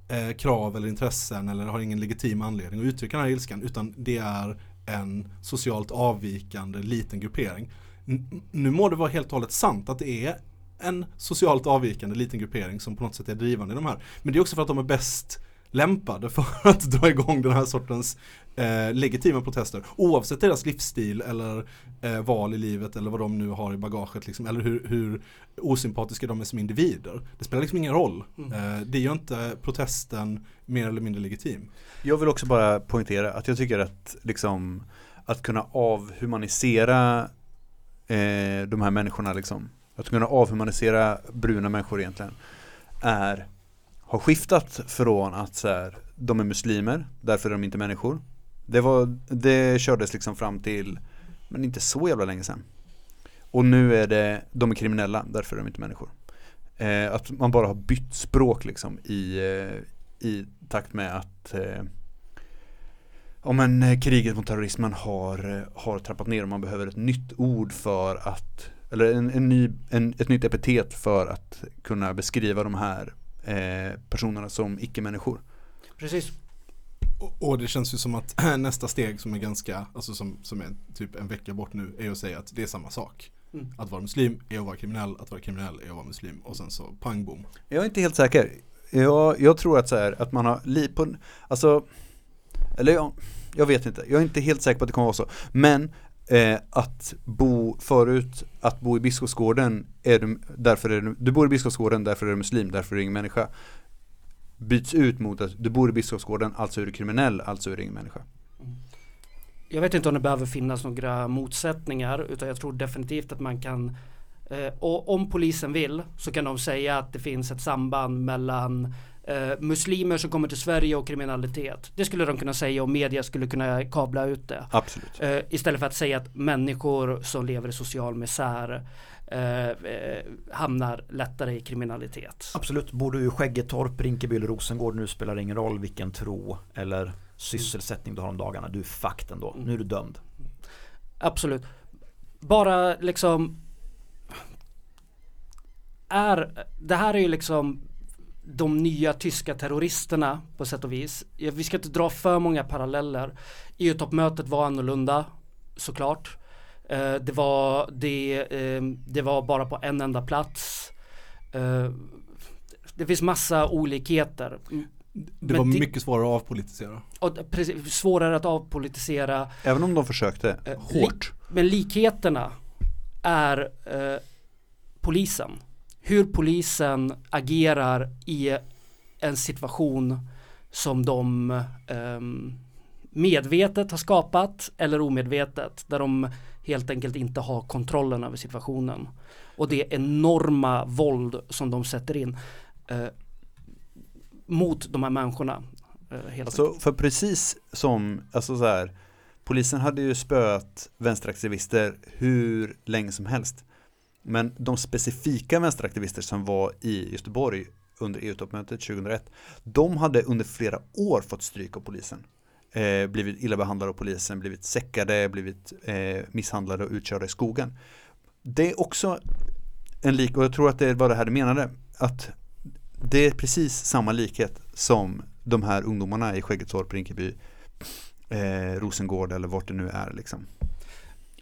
eh, krav eller intressen eller har ingen legitim anledning att uttrycka den här ilskan utan det är en socialt avvikande liten gruppering. N- nu må det vara helt och hållet sant att det är en socialt avvikande liten gruppering som på något sätt är drivande i de här. Men det är också för att de är bäst lämpade för [LAUGHS] att dra igång den här sortens eh, legitima protester. Oavsett deras livsstil eller eh, val i livet eller vad de nu har i bagaget liksom, eller hur, hur osympatiska de är som individer. Det spelar liksom ingen roll. Eh, det gör inte protesten mer eller mindre legitim. Jag vill också bara poängtera att jag tycker att liksom att kunna avhumanisera eh, de här människorna liksom. Att kunna avhumanisera bruna människor egentligen är har skiftat från att så här, de är muslimer, därför är de inte människor. Det, var, det kördes liksom fram till, men inte så jävla länge sedan. Och nu är det, de är kriminella, därför är de inte människor. Eh, att man bara har bytt språk liksom i, eh, i takt med att eh, om en, eh, kriget mot terrorismen har, eh, har trappat ner och man behöver ett nytt ord för att eller en, en ny, en, ett nytt epitet för att kunna beskriva de här personerna som icke-människor. Precis. Och, och det känns ju som att [CLEARS THROAT] nästa steg som är ganska, alltså som, som är typ en vecka bort nu är att säga att det är samma sak. Mm. Att vara muslim är att vara kriminell, att vara kriminell är att vara muslim och sen så pang bom. Jag är inte helt säker. Jag, jag tror att så här, att man har li på, alltså, eller jag, jag vet inte. Jag är inte helt säker på att det kommer vara så. Men eh, att bo förut, att bo i Biskopsgården, är du, därför är du, du bor i Biskopsgården, därför är du muslim, därför är du ingen människa. Byts ut mot att du bor i Biskopsgården, alltså är du kriminell, alltså är du ingen människa. Jag vet inte om det behöver finnas några motsättningar utan jag tror definitivt att man kan eh, och om polisen vill så kan de säga att det finns ett samband mellan eh, muslimer som kommer till Sverige och kriminalitet. Det skulle de kunna säga och media skulle kunna kabla ut det. Absolut. Eh, istället för att säga att människor som lever i social misär eh, eh, hamnar lättare i kriminalitet. Absolut, bor du i Skäggetorp, Rinkeby eller Rosengård nu spelar det ingen roll vilken tro eller sysselsättning du har om dagarna. Du är fucked ändå. Nu är du dömd. Absolut. Bara liksom är, det här är ju liksom de nya tyska terroristerna på sätt och vis. Vi ska inte dra för många paralleller. EU-toppmötet var annorlunda såklart. Eh, det, var, det, eh, det var bara på en enda plats. Eh, det finns massa olikheter. Det Men var det- mycket svårare att avpolitisera. Och precis, svårare att avpolitisera. Även om de försökte hårt. Men likheterna är eh, polisen. Hur polisen agerar i en situation som de ehm, medvetet har skapat eller omedvetet. Där de helt enkelt inte har kontrollen över situationen. Och det enorma våld som de sätter in eh, mot de här människorna. Eh, helt Alltså för precis som, alltså så här, polisen hade ju spöat vänsteraktivister hur länge som helst. Men de specifika vänsteraktivister som var i Göteborg under EU-toppmötet 2001, de hade under flera år fått stryk av polisen. Eh, blivit illa behandlade av polisen, blivit säckade, blivit eh, misshandlade och utkörda i skogen. Det är också en lik, och jag tror att det var det här du menade, att det är precis samma likhet som de här ungdomarna i Skäggetorp, Rinkeby, eh, Rosengård eller vart det nu är liksom.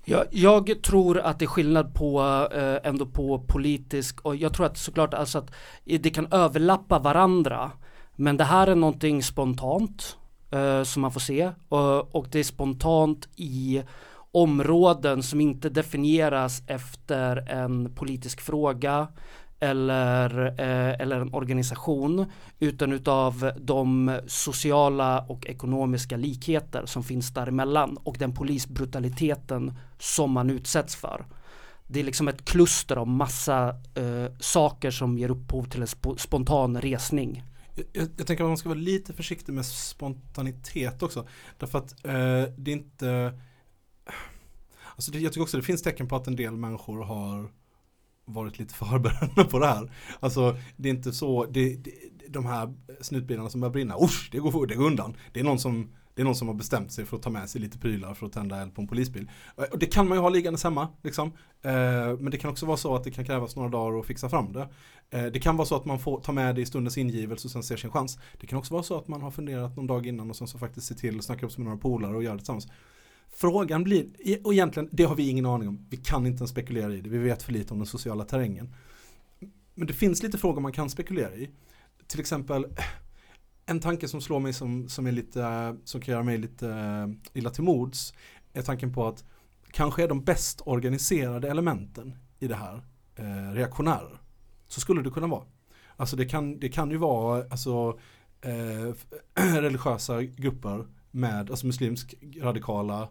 Jag, jag tror att det är skillnad på eh, ändå på politisk och jag tror att såklart alltså att det kan överlappa varandra. Men det här är någonting spontant. eh, som man får se och, och det är spontant i områden som inte definieras efter en politisk fråga eller, eh, eller en organisation utan utav de sociala och ekonomiska likheter som finns däremellan och den polisbrutaliteten som man utsätts för. Det är liksom ett kluster av massa eh, saker som ger upphov till en sp spontan resning. Jag, jag, tänker att man ska vara lite försiktig med spontanitet också. Därför att eh, det är inte Alltså det, jag tycker också det finns tecken på att en del människor har varit lite [LAUGHS] förberedda på det här. Alltså det är inte så, det, det, de här snutbilarna som börjar brinna, usch, det går, det går undan. Det är någon som det är någon som har bestämt sig för att ta med sig lite prylar för att tända eld på en polisbil. Eh, och det kan man ju ha liggandes hemma. Liksom. Eh, men det kan också vara så att det kan krävas några dagar att fixa fram det. Eh, det kan vara så att man får ta med det i stundens ingivelse och sen ser sin chans. Det kan också vara så att man har funderat någon dag innan och sen så faktiskt ser till att snacka upp sig med några polare och göra det tillsammans. Frågan blir, e, och egentligen det har vi ingen aning om. Vi kan inte ens spekulera i det. Vi vet för lite om den sociala terrängen. Men det finns lite frågor man kan spekulera i. Till exempel en tanke som slår mig som, som, är lite, som kan göra mig lite eh, illa till mods är tanken på att kanske är de bäst organiserade elementen i det här eh, reaktionärer. Så skulle det kunna vara. Alltså det kan, det kan ju vara alltså, eh, [CLEARS THROAT] religiösa grupper med alltså muslimsk radikala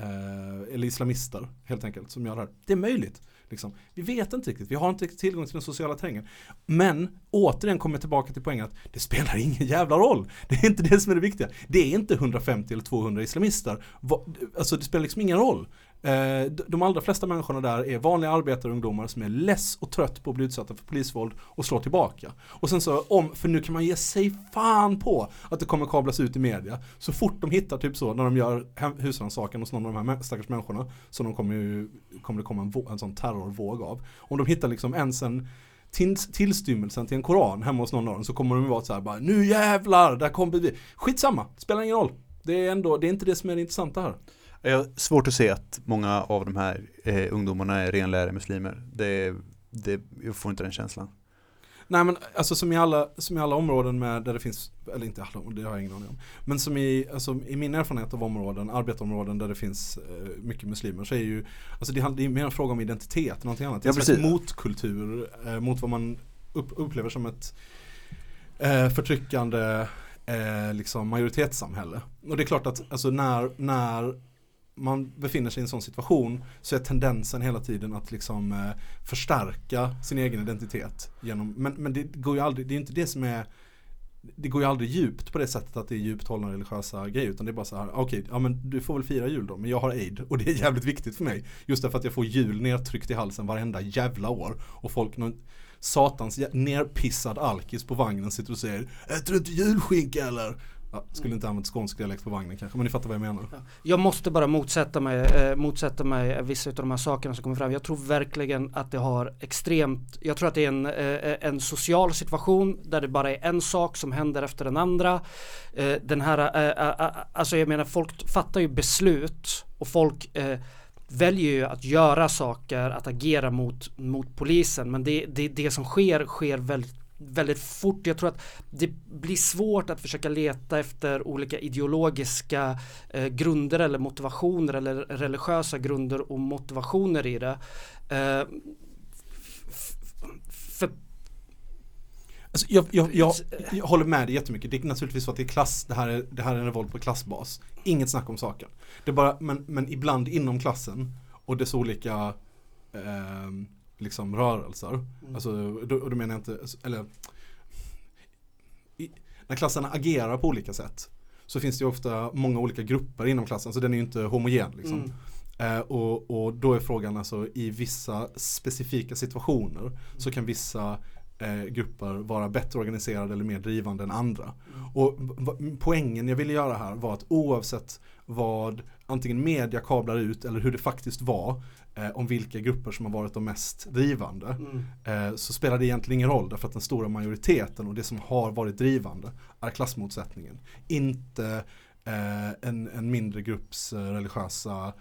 eh, eller islamister helt enkelt som gör det här. Det är möjligt. Liksom. Vi vet inte riktigt, vi har inte tillgång till den sociala terrängen. Men återigen kommer jag tillbaka till poängen att det spelar [LAUGHS] ingen jävla roll. Det är inte det som är det viktiga. Det är inte 150 eller 200 islamister. Alltså det spelar liksom ingen roll. Eh, de allra flesta människorna där är vanliga arbetarungdomar som är less och trött på att bli utsatta för polisvåld och slår tillbaka. Och sen så om, för nu kan man ge sig fan på att det kommer kablas ut i media. Så fort de hittar typ så när de gör husrannsakan hos någon av de här stackars människorna så de kommer, ju, kommer det komma en, en sån terrorvåg av. Om de hittar liksom ens en tillstymmelsen till en koran hemma hos någon av dem så kommer de vara så här bara nu jävlar, där kommer vi. Skitsamma, spelar ingen roll. Det är ändå, det är inte det som är det intressanta här. Jag har svårt att se att många av de här eh, ungdomarna är renläriga muslimer. Det, det, jag får inte den känslan. Nej men alltså som i alla, som i alla områden med, där det finns, eller inte alla, det har jag ingen aning om. Men som i, alltså, i min erfarenhet av områden, arbetarområden där det finns eh, mycket muslimer så är ju, alltså det, det är mer en fråga om identitet någonting annat. Det är ja, en slags motkultur eh, mot vad man upp, upplever som ett eh, förtryckande eh, liksom majoritetssamhälle. Och det är klart att alltså, när, när man befinner sig i en sån situation så är tendensen hela tiden att liksom eh, förstärka sin egen identitet. Genom, men, men det går ju aldrig, det är inte det som är det går ju aldrig djupt på det sättet att det är djupt hållna religiösa grejer utan det är bara så här, okej, okay, ja men du får väl fira jul då, men jag har aid och det är jävligt viktigt för mig. Just därför att jag får jul nedtryckt i halsen varenda jävla år och folk, någon satans nerpissad alkis på vagnen sitter och säger Äter du inte julskinka eller? Ja, skulle inte använt skånsk dialekt på vagnen kanske, men ni fattar vad jag menar. Jag måste bara motsätta mig, eh, motsätta mig vissa av de här sakerna som kommer fram. Jag tror verkligen att det har extremt, jag tror att det är en, eh, en social situation där det bara är en sak som händer efter den andra. Eh, den här, eh, eh, eh alltså jag menar folk fattar ju beslut och folk eh, väljer ju att göra saker, att agera mot, mot polisen. Men det, det, det som sker, sker väldigt väldigt fort. Jag tror att det blir svårt att försöka leta efter olika ideologiska eh, grunder eller motivationer eller religiösa grunder och motivationer i det. Eh, för Alltså jag, jag, jag, jag, håller med dig jättemycket. Det är naturligtvis så att det är klass, det här är, det här är en revolt på klassbas. Inget snack om saken. Det är bara, men, men ibland inom klassen och dess olika eh, liksom rörelser. Mm. Alltså, då, och då menar jag inte, eller i, när klasserna agerar på olika sätt så finns det ju ofta många olika grupper inom klassen så den är ju inte homogen liksom. Mm. Eh, och, och, då är frågan alltså i vissa specifika situationer mm. så kan vissa eh, grupper vara bättre organiserade eller mer drivande än andra. Mm. Och poängen jag ville göra här var att oavsett vad antingen media kablar ut eller hur det faktiskt var eh, om vilka grupper som har varit de mest drivande mm. eh, så spelar det egentligen ingen roll därför att den stora majoriteten och det som har varit drivande är klassmotsättningen. Inte eh, en, en mindre grupps eh, religiösa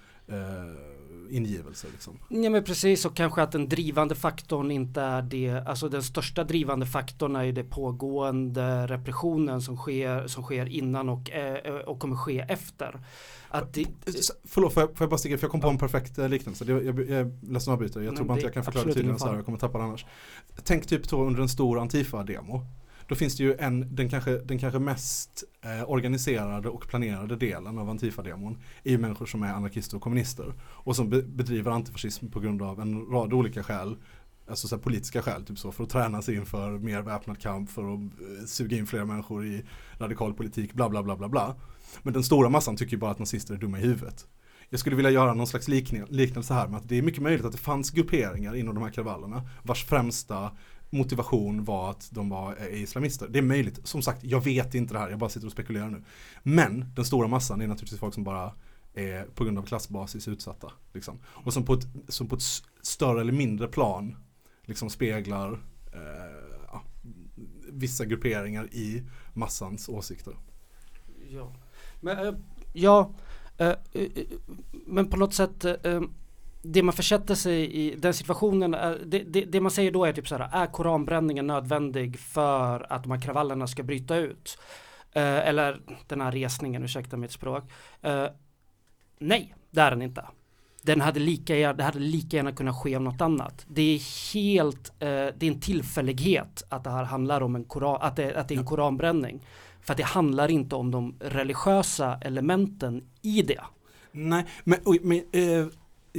ingivelser liksom. Ja men precis och kanske att den drivande faktorn inte är det, alltså den största drivande faktorn är ju det pågående repressionen som sker, som sker innan och, eh, och kommer ske efter. Att det, Förlåt, får jag, får jag bara sticka? För jag kom på en perfekt eh, liknelse. Det, jag, jag, är ledsen att avbryta. Jag Men tror bara inte jag kan förklara det tydligare så här. Jag kommer tappa det annars. Tänk typ då under en stor Antifa-demo. Då finns det ju en, den kanske, den kanske mest eh, organiserade och planerade delen av Antifa-demon är ju människor som är anarkister och kommunister. Och som be, bedriver antifascism på grund av en rad olika skäl. Alltså så här politiska skäl, typ så, för att träna sig inför mer väpnad kamp, för att eh, suga in fler människor i radikal politik, bla bla bla bla bla. Men den stora massan tycker ju bara att nazister är dumma i huvudet. Jag skulle vilja göra någon slags liknelse här med att det är mycket möjligt att det fanns grupperingar inom de här kravallerna vars främsta motivation var att de var eh, islamister. Det är möjligt. Som sagt, jag vet inte det här, jag bara sitter och spekulerar nu. Men den stora massan är naturligtvis folk som bara är på grund av klassbasis utsatta. Liksom. Och som på, ett, som på ett större eller mindre plan liksom speglar eh, ja, vissa grupperingar i massans åsikter. Ja, men, eh, ja eh, eh, eh men på något sätt eh, det man försätter sig i den situationen, är, det, det, det man säger då är typ så här, är koranbränningen nödvändig för att de här kravallerna ska bryta ut? Eh, eller den här resningen, ursäkta mitt språk. Eh, nej, det är den inte. Den hade lika det hade lika gärna kunnat ske av något annat. Det är helt, eh, det är en tillfällighet att det här handlar om en koran, att det, att det är en koranbränning. För att det handlar inte om de religiösa elementen i det. Nej, men, men eh,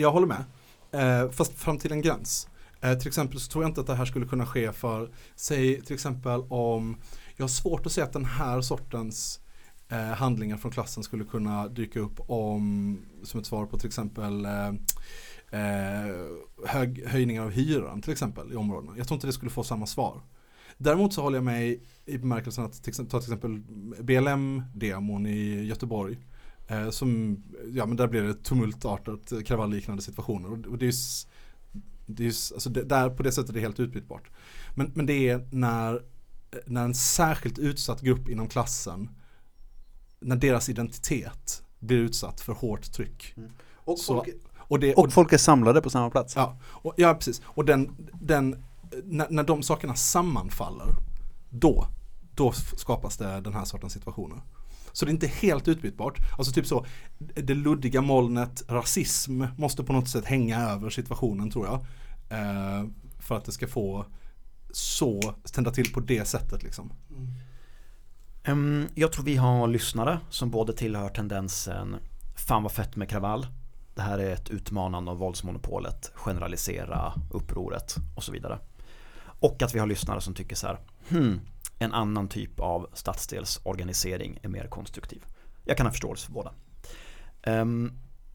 jag håller med. Eh, fast fram till en gräns. Eh, till exempel så tror jag inte att det här skulle kunna ske för, säg till exempel om, jag har svårt att se att den här sortens eh, handlingar från klassen skulle kunna dyka upp om, som ett svar på till exempel eh, eh hög, höjningar av hyran till exempel i områdena. Jag tror inte det skulle få samma svar. Däremot så håller jag med i, bemärkelsen att till, ta till exempel BLM-demon i Göteborg. Eh, som, ja men där blir det tumultartat kravallliknande situationer. Och, och det är det är alltså det, där på det sättet är det helt utbytbart. Men, men det är när, när en särskilt utsatt grupp inom klassen, när deras identitet blir utsatt för hårt tryck. Och, Så- folk, Och, det, och folk är samlade på samma plats. Ja, och, ja precis. Och den, den, när, när de sakerna sammanfaller, då, då skapas det den här sortens situationer. Så det är inte helt utbytbart. Alltså typ så, det luddiga molnet rasism måste på något sätt hänga över situationen tror jag. Eh, för att det ska få så, tända till på det sättet liksom. Ehm, jag tror vi har lyssnare som både tillhör tendensen Fan vad fett med kravall Det här är ett utmanande av våldsmonopolet Generalisera upproret och så vidare Och att vi har lyssnare som tycker så här hmm, en annan typ av stadsdelsorganisering är mer konstruktiv Jag kan ha förståelse för båda ehm,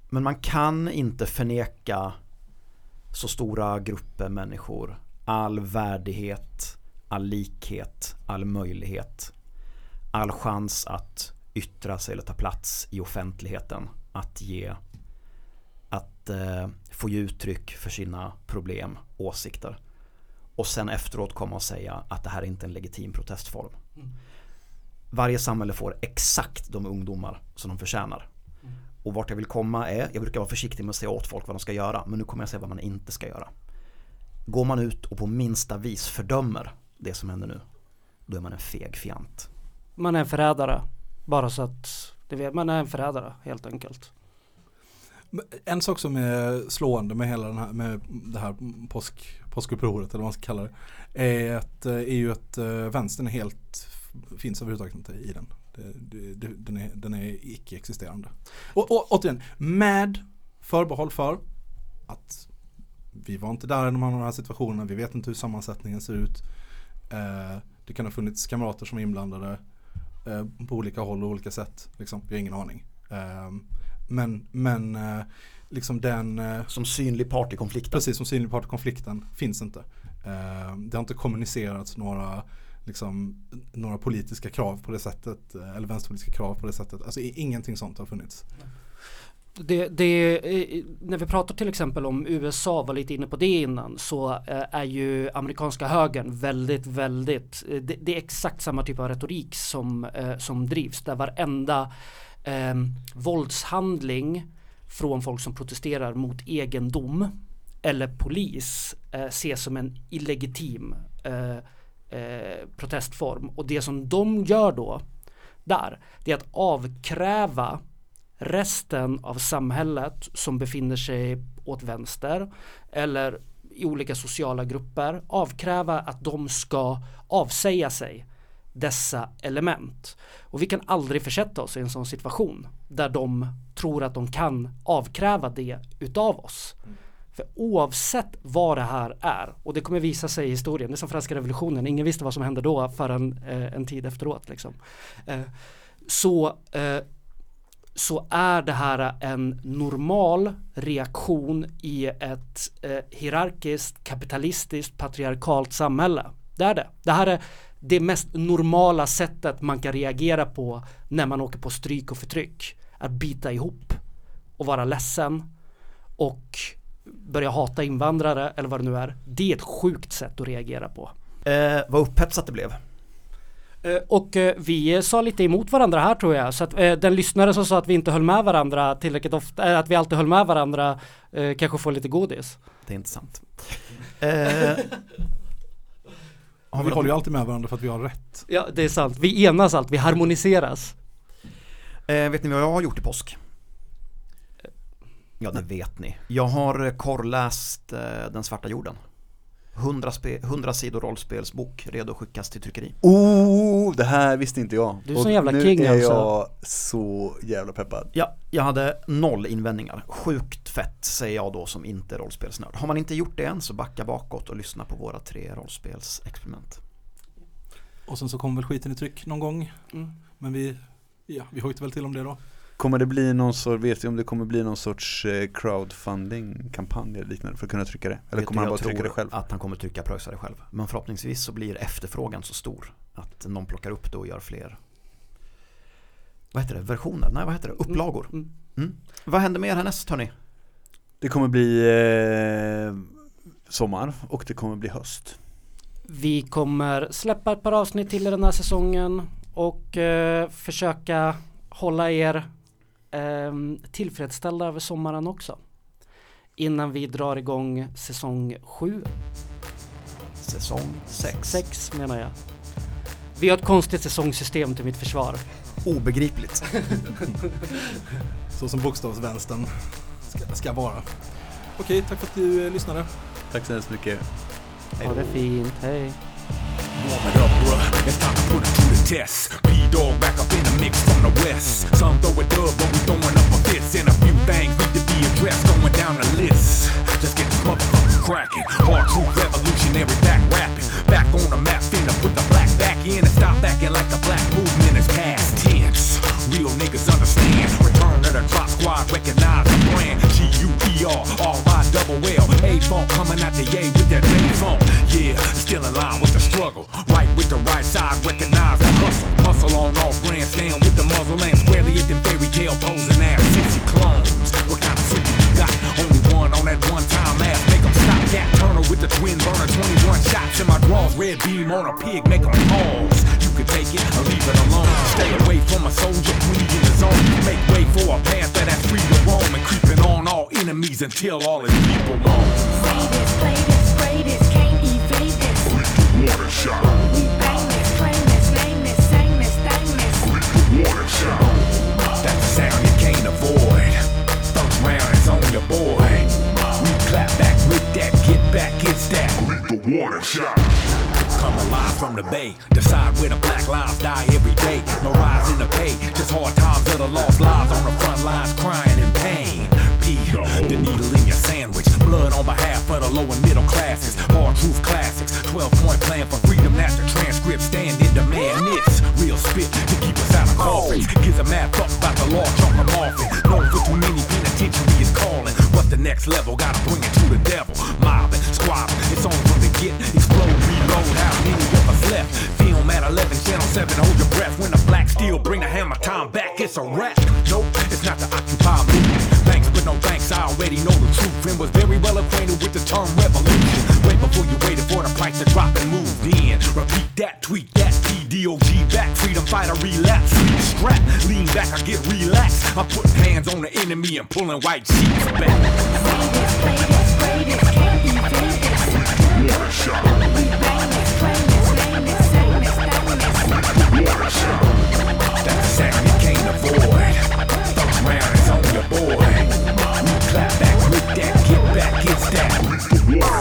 Men man kan inte förneka så stora grupper människor all värdighet, all likhet, all möjlighet all chans att yttra sig eller ta plats i offentligheten. Att ge, att eh, få ge uttryck för sina problem, åsikter. Och sen efteråt komma och säga att det här är inte en legitim protestform. Varje samhälle får exakt de ungdomar som de förtjänar. Och vart jag vill komma är, jag brukar vara försiktig med att säga åt folk vad de ska göra, men nu kommer jag säga vad man inte ska göra. Går man ut och på minsta vis fördömer det som händer nu, då är man en feg fjant. Man är en förrädare. Bara så att det vet, man är en förrädare helt enkelt. En sak som är slående med hela den här, med det här påsk, påskupproret eller vad man ska kalla det. Är, att, eh, är ju att eh, vänstern är helt, finns överhuvudtaget inte i den. Det, det, den, är, den är icke-existerande. Och, och återigen, med förbehåll för att vi var inte där i de här- situationerna, vi vet inte hur sammansättningen ser ut. Eh, det kan ha funnits kamrater som är inblandade på olika håll och olika sätt. Liksom. Vi har ingen aning. Ehm, men, men eh, liksom den, eh, Som synlig part i konflikten. precis som synlig part i konflikten, finns inte. Eh, det har inte kommunicerats några, liksom, några politiska krav på det sättet, eh, eller vänsterpolitiska krav på det sättet. Alltså ingenting sånt har funnits. Det, det, när vi pratar till exempel om USA, var lite inne på det innan, så är ju amerikanska högern väldigt, väldigt, det, det är exakt samma typ av retorik som, som drivs, där varenda eh, våldshandling från folk som protesterar mot egendom eller polis eh, ses som en illegitim eh, eh, protestform. Och det som de gör då där, det är att avkräva resten av samhället som befinner sig åt vänster eller i olika sociala grupper avkräva att de ska avsäga sig dessa element. Och vi kan aldrig försätta oss i en sån situation där de tror att de kan avkräva det utav oss. För oavsett vad det här är, och det kommer visa sig i historien, det är som franska revolutionen, ingen visste vad som hände då förrän eh, en tid efteråt. Liksom. Eh, så, eh, så är det här en normal reaktion i ett eh, hierarkiskt, kapitalistiskt, patriarkalt samhälle. Det är det. Det här är det mest normala sättet man kan reagera på när man åker på stryk och förtryck. Att bita ihop och vara ledsen och börja hata invandrare eller vad det nu är. Det är ett sjukt sätt att reagera på. Eh, vad upphetsat det blev. Eh, Och eh, vi sa lite emot varandra här tror jag. Så att eh, den lyssnare som sa att vi inte höll med varandra tillräckligt ofta, att vi alltid höll med varandra, kanske får lite godis. Det är inte sant. Eh, Ja, vi håller ju alltid med varandra för att vi har rätt. Ja, det är sant. Vi enas allt, vi harmoniseras. eh, vet ni vad jag har gjort i påsk? Ja, det vet ni. Jag har eh, korrläst eh, Den svarta jorden. 100, spe- 100 sidor rollspelsbok redo att skickas till tryckeri. Oh, det här visste inte jag. Du är sån jävla nu king är alltså. jag så jävla peppad. Ja, jag hade noll invändningar. Sjukt fett säger jag då som inte är rollspelsnörd. Har man inte gjort det än så backa bakåt och lyssna på våra tre rollspelsexperiment. Och sen så kommer väl skiten i tryck någon gång. Mm. Men vi, ja, vi hojtar väl till om det då. Kommer det bli någon sorts, vet du om det kommer bli någon sorts eh, crowdfunding-kampanj eller liknande för att kunna trycka det? Eller Vet kommer du, han bara trycka det själv? att han kommer trycka pröjsa det själv. Men förhoppningsvis så blir efterfrågan så stor att någon plockar upp det och gör fler vad heter det? Versioner? Nej, vad heter det? Upplagor. Mm. Mm. Vad händer med er härnäst hörni? Det kommer bli eh, sommar och det kommer bli höst. Vi kommer släppa ett par avsnitt till i den här säsongen och eh, försöka hålla er eh, tillfredsställda över sommaren också. Innan vi drar igång säsong 7, Säsong 6. 6 menar jag. Vi har ett konstigt säsongssystem till mitt försvar. Obegripligt. [LAUGHS] Så som bokstavsvänstern ska, ska vara. Okej, tack för att du eh, lyssnade. Tack så hemskt mycket. Ha det fint, hej. Test. B-Dog back up in the mix from the west. Some throw a dub, but we throwing up a fist. And a few things need to be addressed going down the list. Let's get this motherfucker cracking. Hard truth revolutionary back rapping. Back on the map, finna put the black back in and stop acting like the black movement is past tense. Real niggas understand. Return to the drop squad, recognize the brand. G-U-E-R, R-I double L. A-Funk coming out the A with that main funk. Yeah, still in line with the struggle. Right with the right side, recognize the hustle. Muscle on all brands, stand with the muzzle and squarely at them fairy tale posing ass. Sixty clones. What kind of freak you got? Only one on that one time ass. Make 'em stop that Turner with the twin burner. 21 shots in my drawers. Red beam on a pig, make 'em pause. You can take it or leave it alone. Stay away from a soldier when he in the zone. Make way for a panther that's free to roam and creeping on all enemies until all his people moan. Say this, play this, spray this, can't evade this. Water shot, round is on your boy. We clap back with that, get back, it's that. The water shot. Come alive from the bay. Decide where the black lives die every day. No rise in the pay, just hard times of the lost lives on the front lines crying in pain. P, the needle in your sandwich. Blood on behalf of the low and middle classes. Hard truth classics. 12 point plan for freedom. That's the transcript. Stand in demand. It's real spit to keep us out of coffins. Gives a mad fuck about the law. Chunk them off. Known for too many penitentiary next level? Gotta bring it to the devil. Mobbing, squabbing. It's on from the get. Explode, reload. How many of us left? Film at 11, channel 7. Hold your breath. When the black steel bring the hammer time back. It's a wrap. Nope, it's not the Occupy movement. Thanks, but no thanks. I already know the truth and was very well acquainted with the term revolution. Way before you waited for the price to drop and moved in. Repeat that, tweet that, P DOG back, freedom fighter relapse. Strap, lean back, I get relaxed. I'm putting hands on the enemy and pulling white sheets back. This, spray this, can't evade this. We bang this, claim this, name this, sing this, thang this. That's the sound you can't avoid. First round is on your boy. We clap back with that, get back, it's that.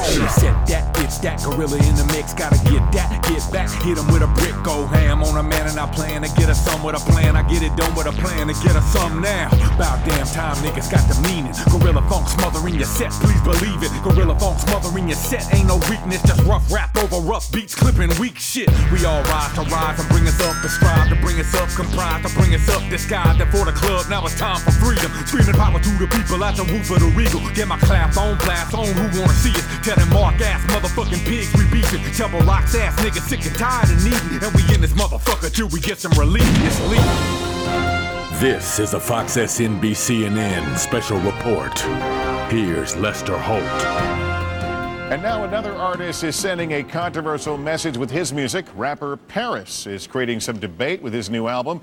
She said that, that gorilla in the mix. Gotta get that, get back, hit him with a brick, go ham on a man, and I plan to get us some with a plan. I get it done with a plan to get us some now. About damn time, niggas got the meaning. Gorilla funk smothering your set, please believe it. Gorilla funk smothering your set, ain't no weakness, just rough rap over rough beats, clipping weak shit. We all rise to rise and bring us up, and strive to bring us up, comprise to bring us up, disguised and for the club. Now it's time for freedom. Screaming power to the people at the roof of the regal. Get my clap on, blast on, who wanna see it. Tell them mark ass motherfucking pigs we beefing. Trouble locks ass niggas sick and tired of needing. And we in this motherfucker till we get some relief. It's legal. This is a Fox SNB CNN special report. Here's Lester Holt. And now another artist is sending a controversial message with his music. Rapper Paris is creating some debate with his new album.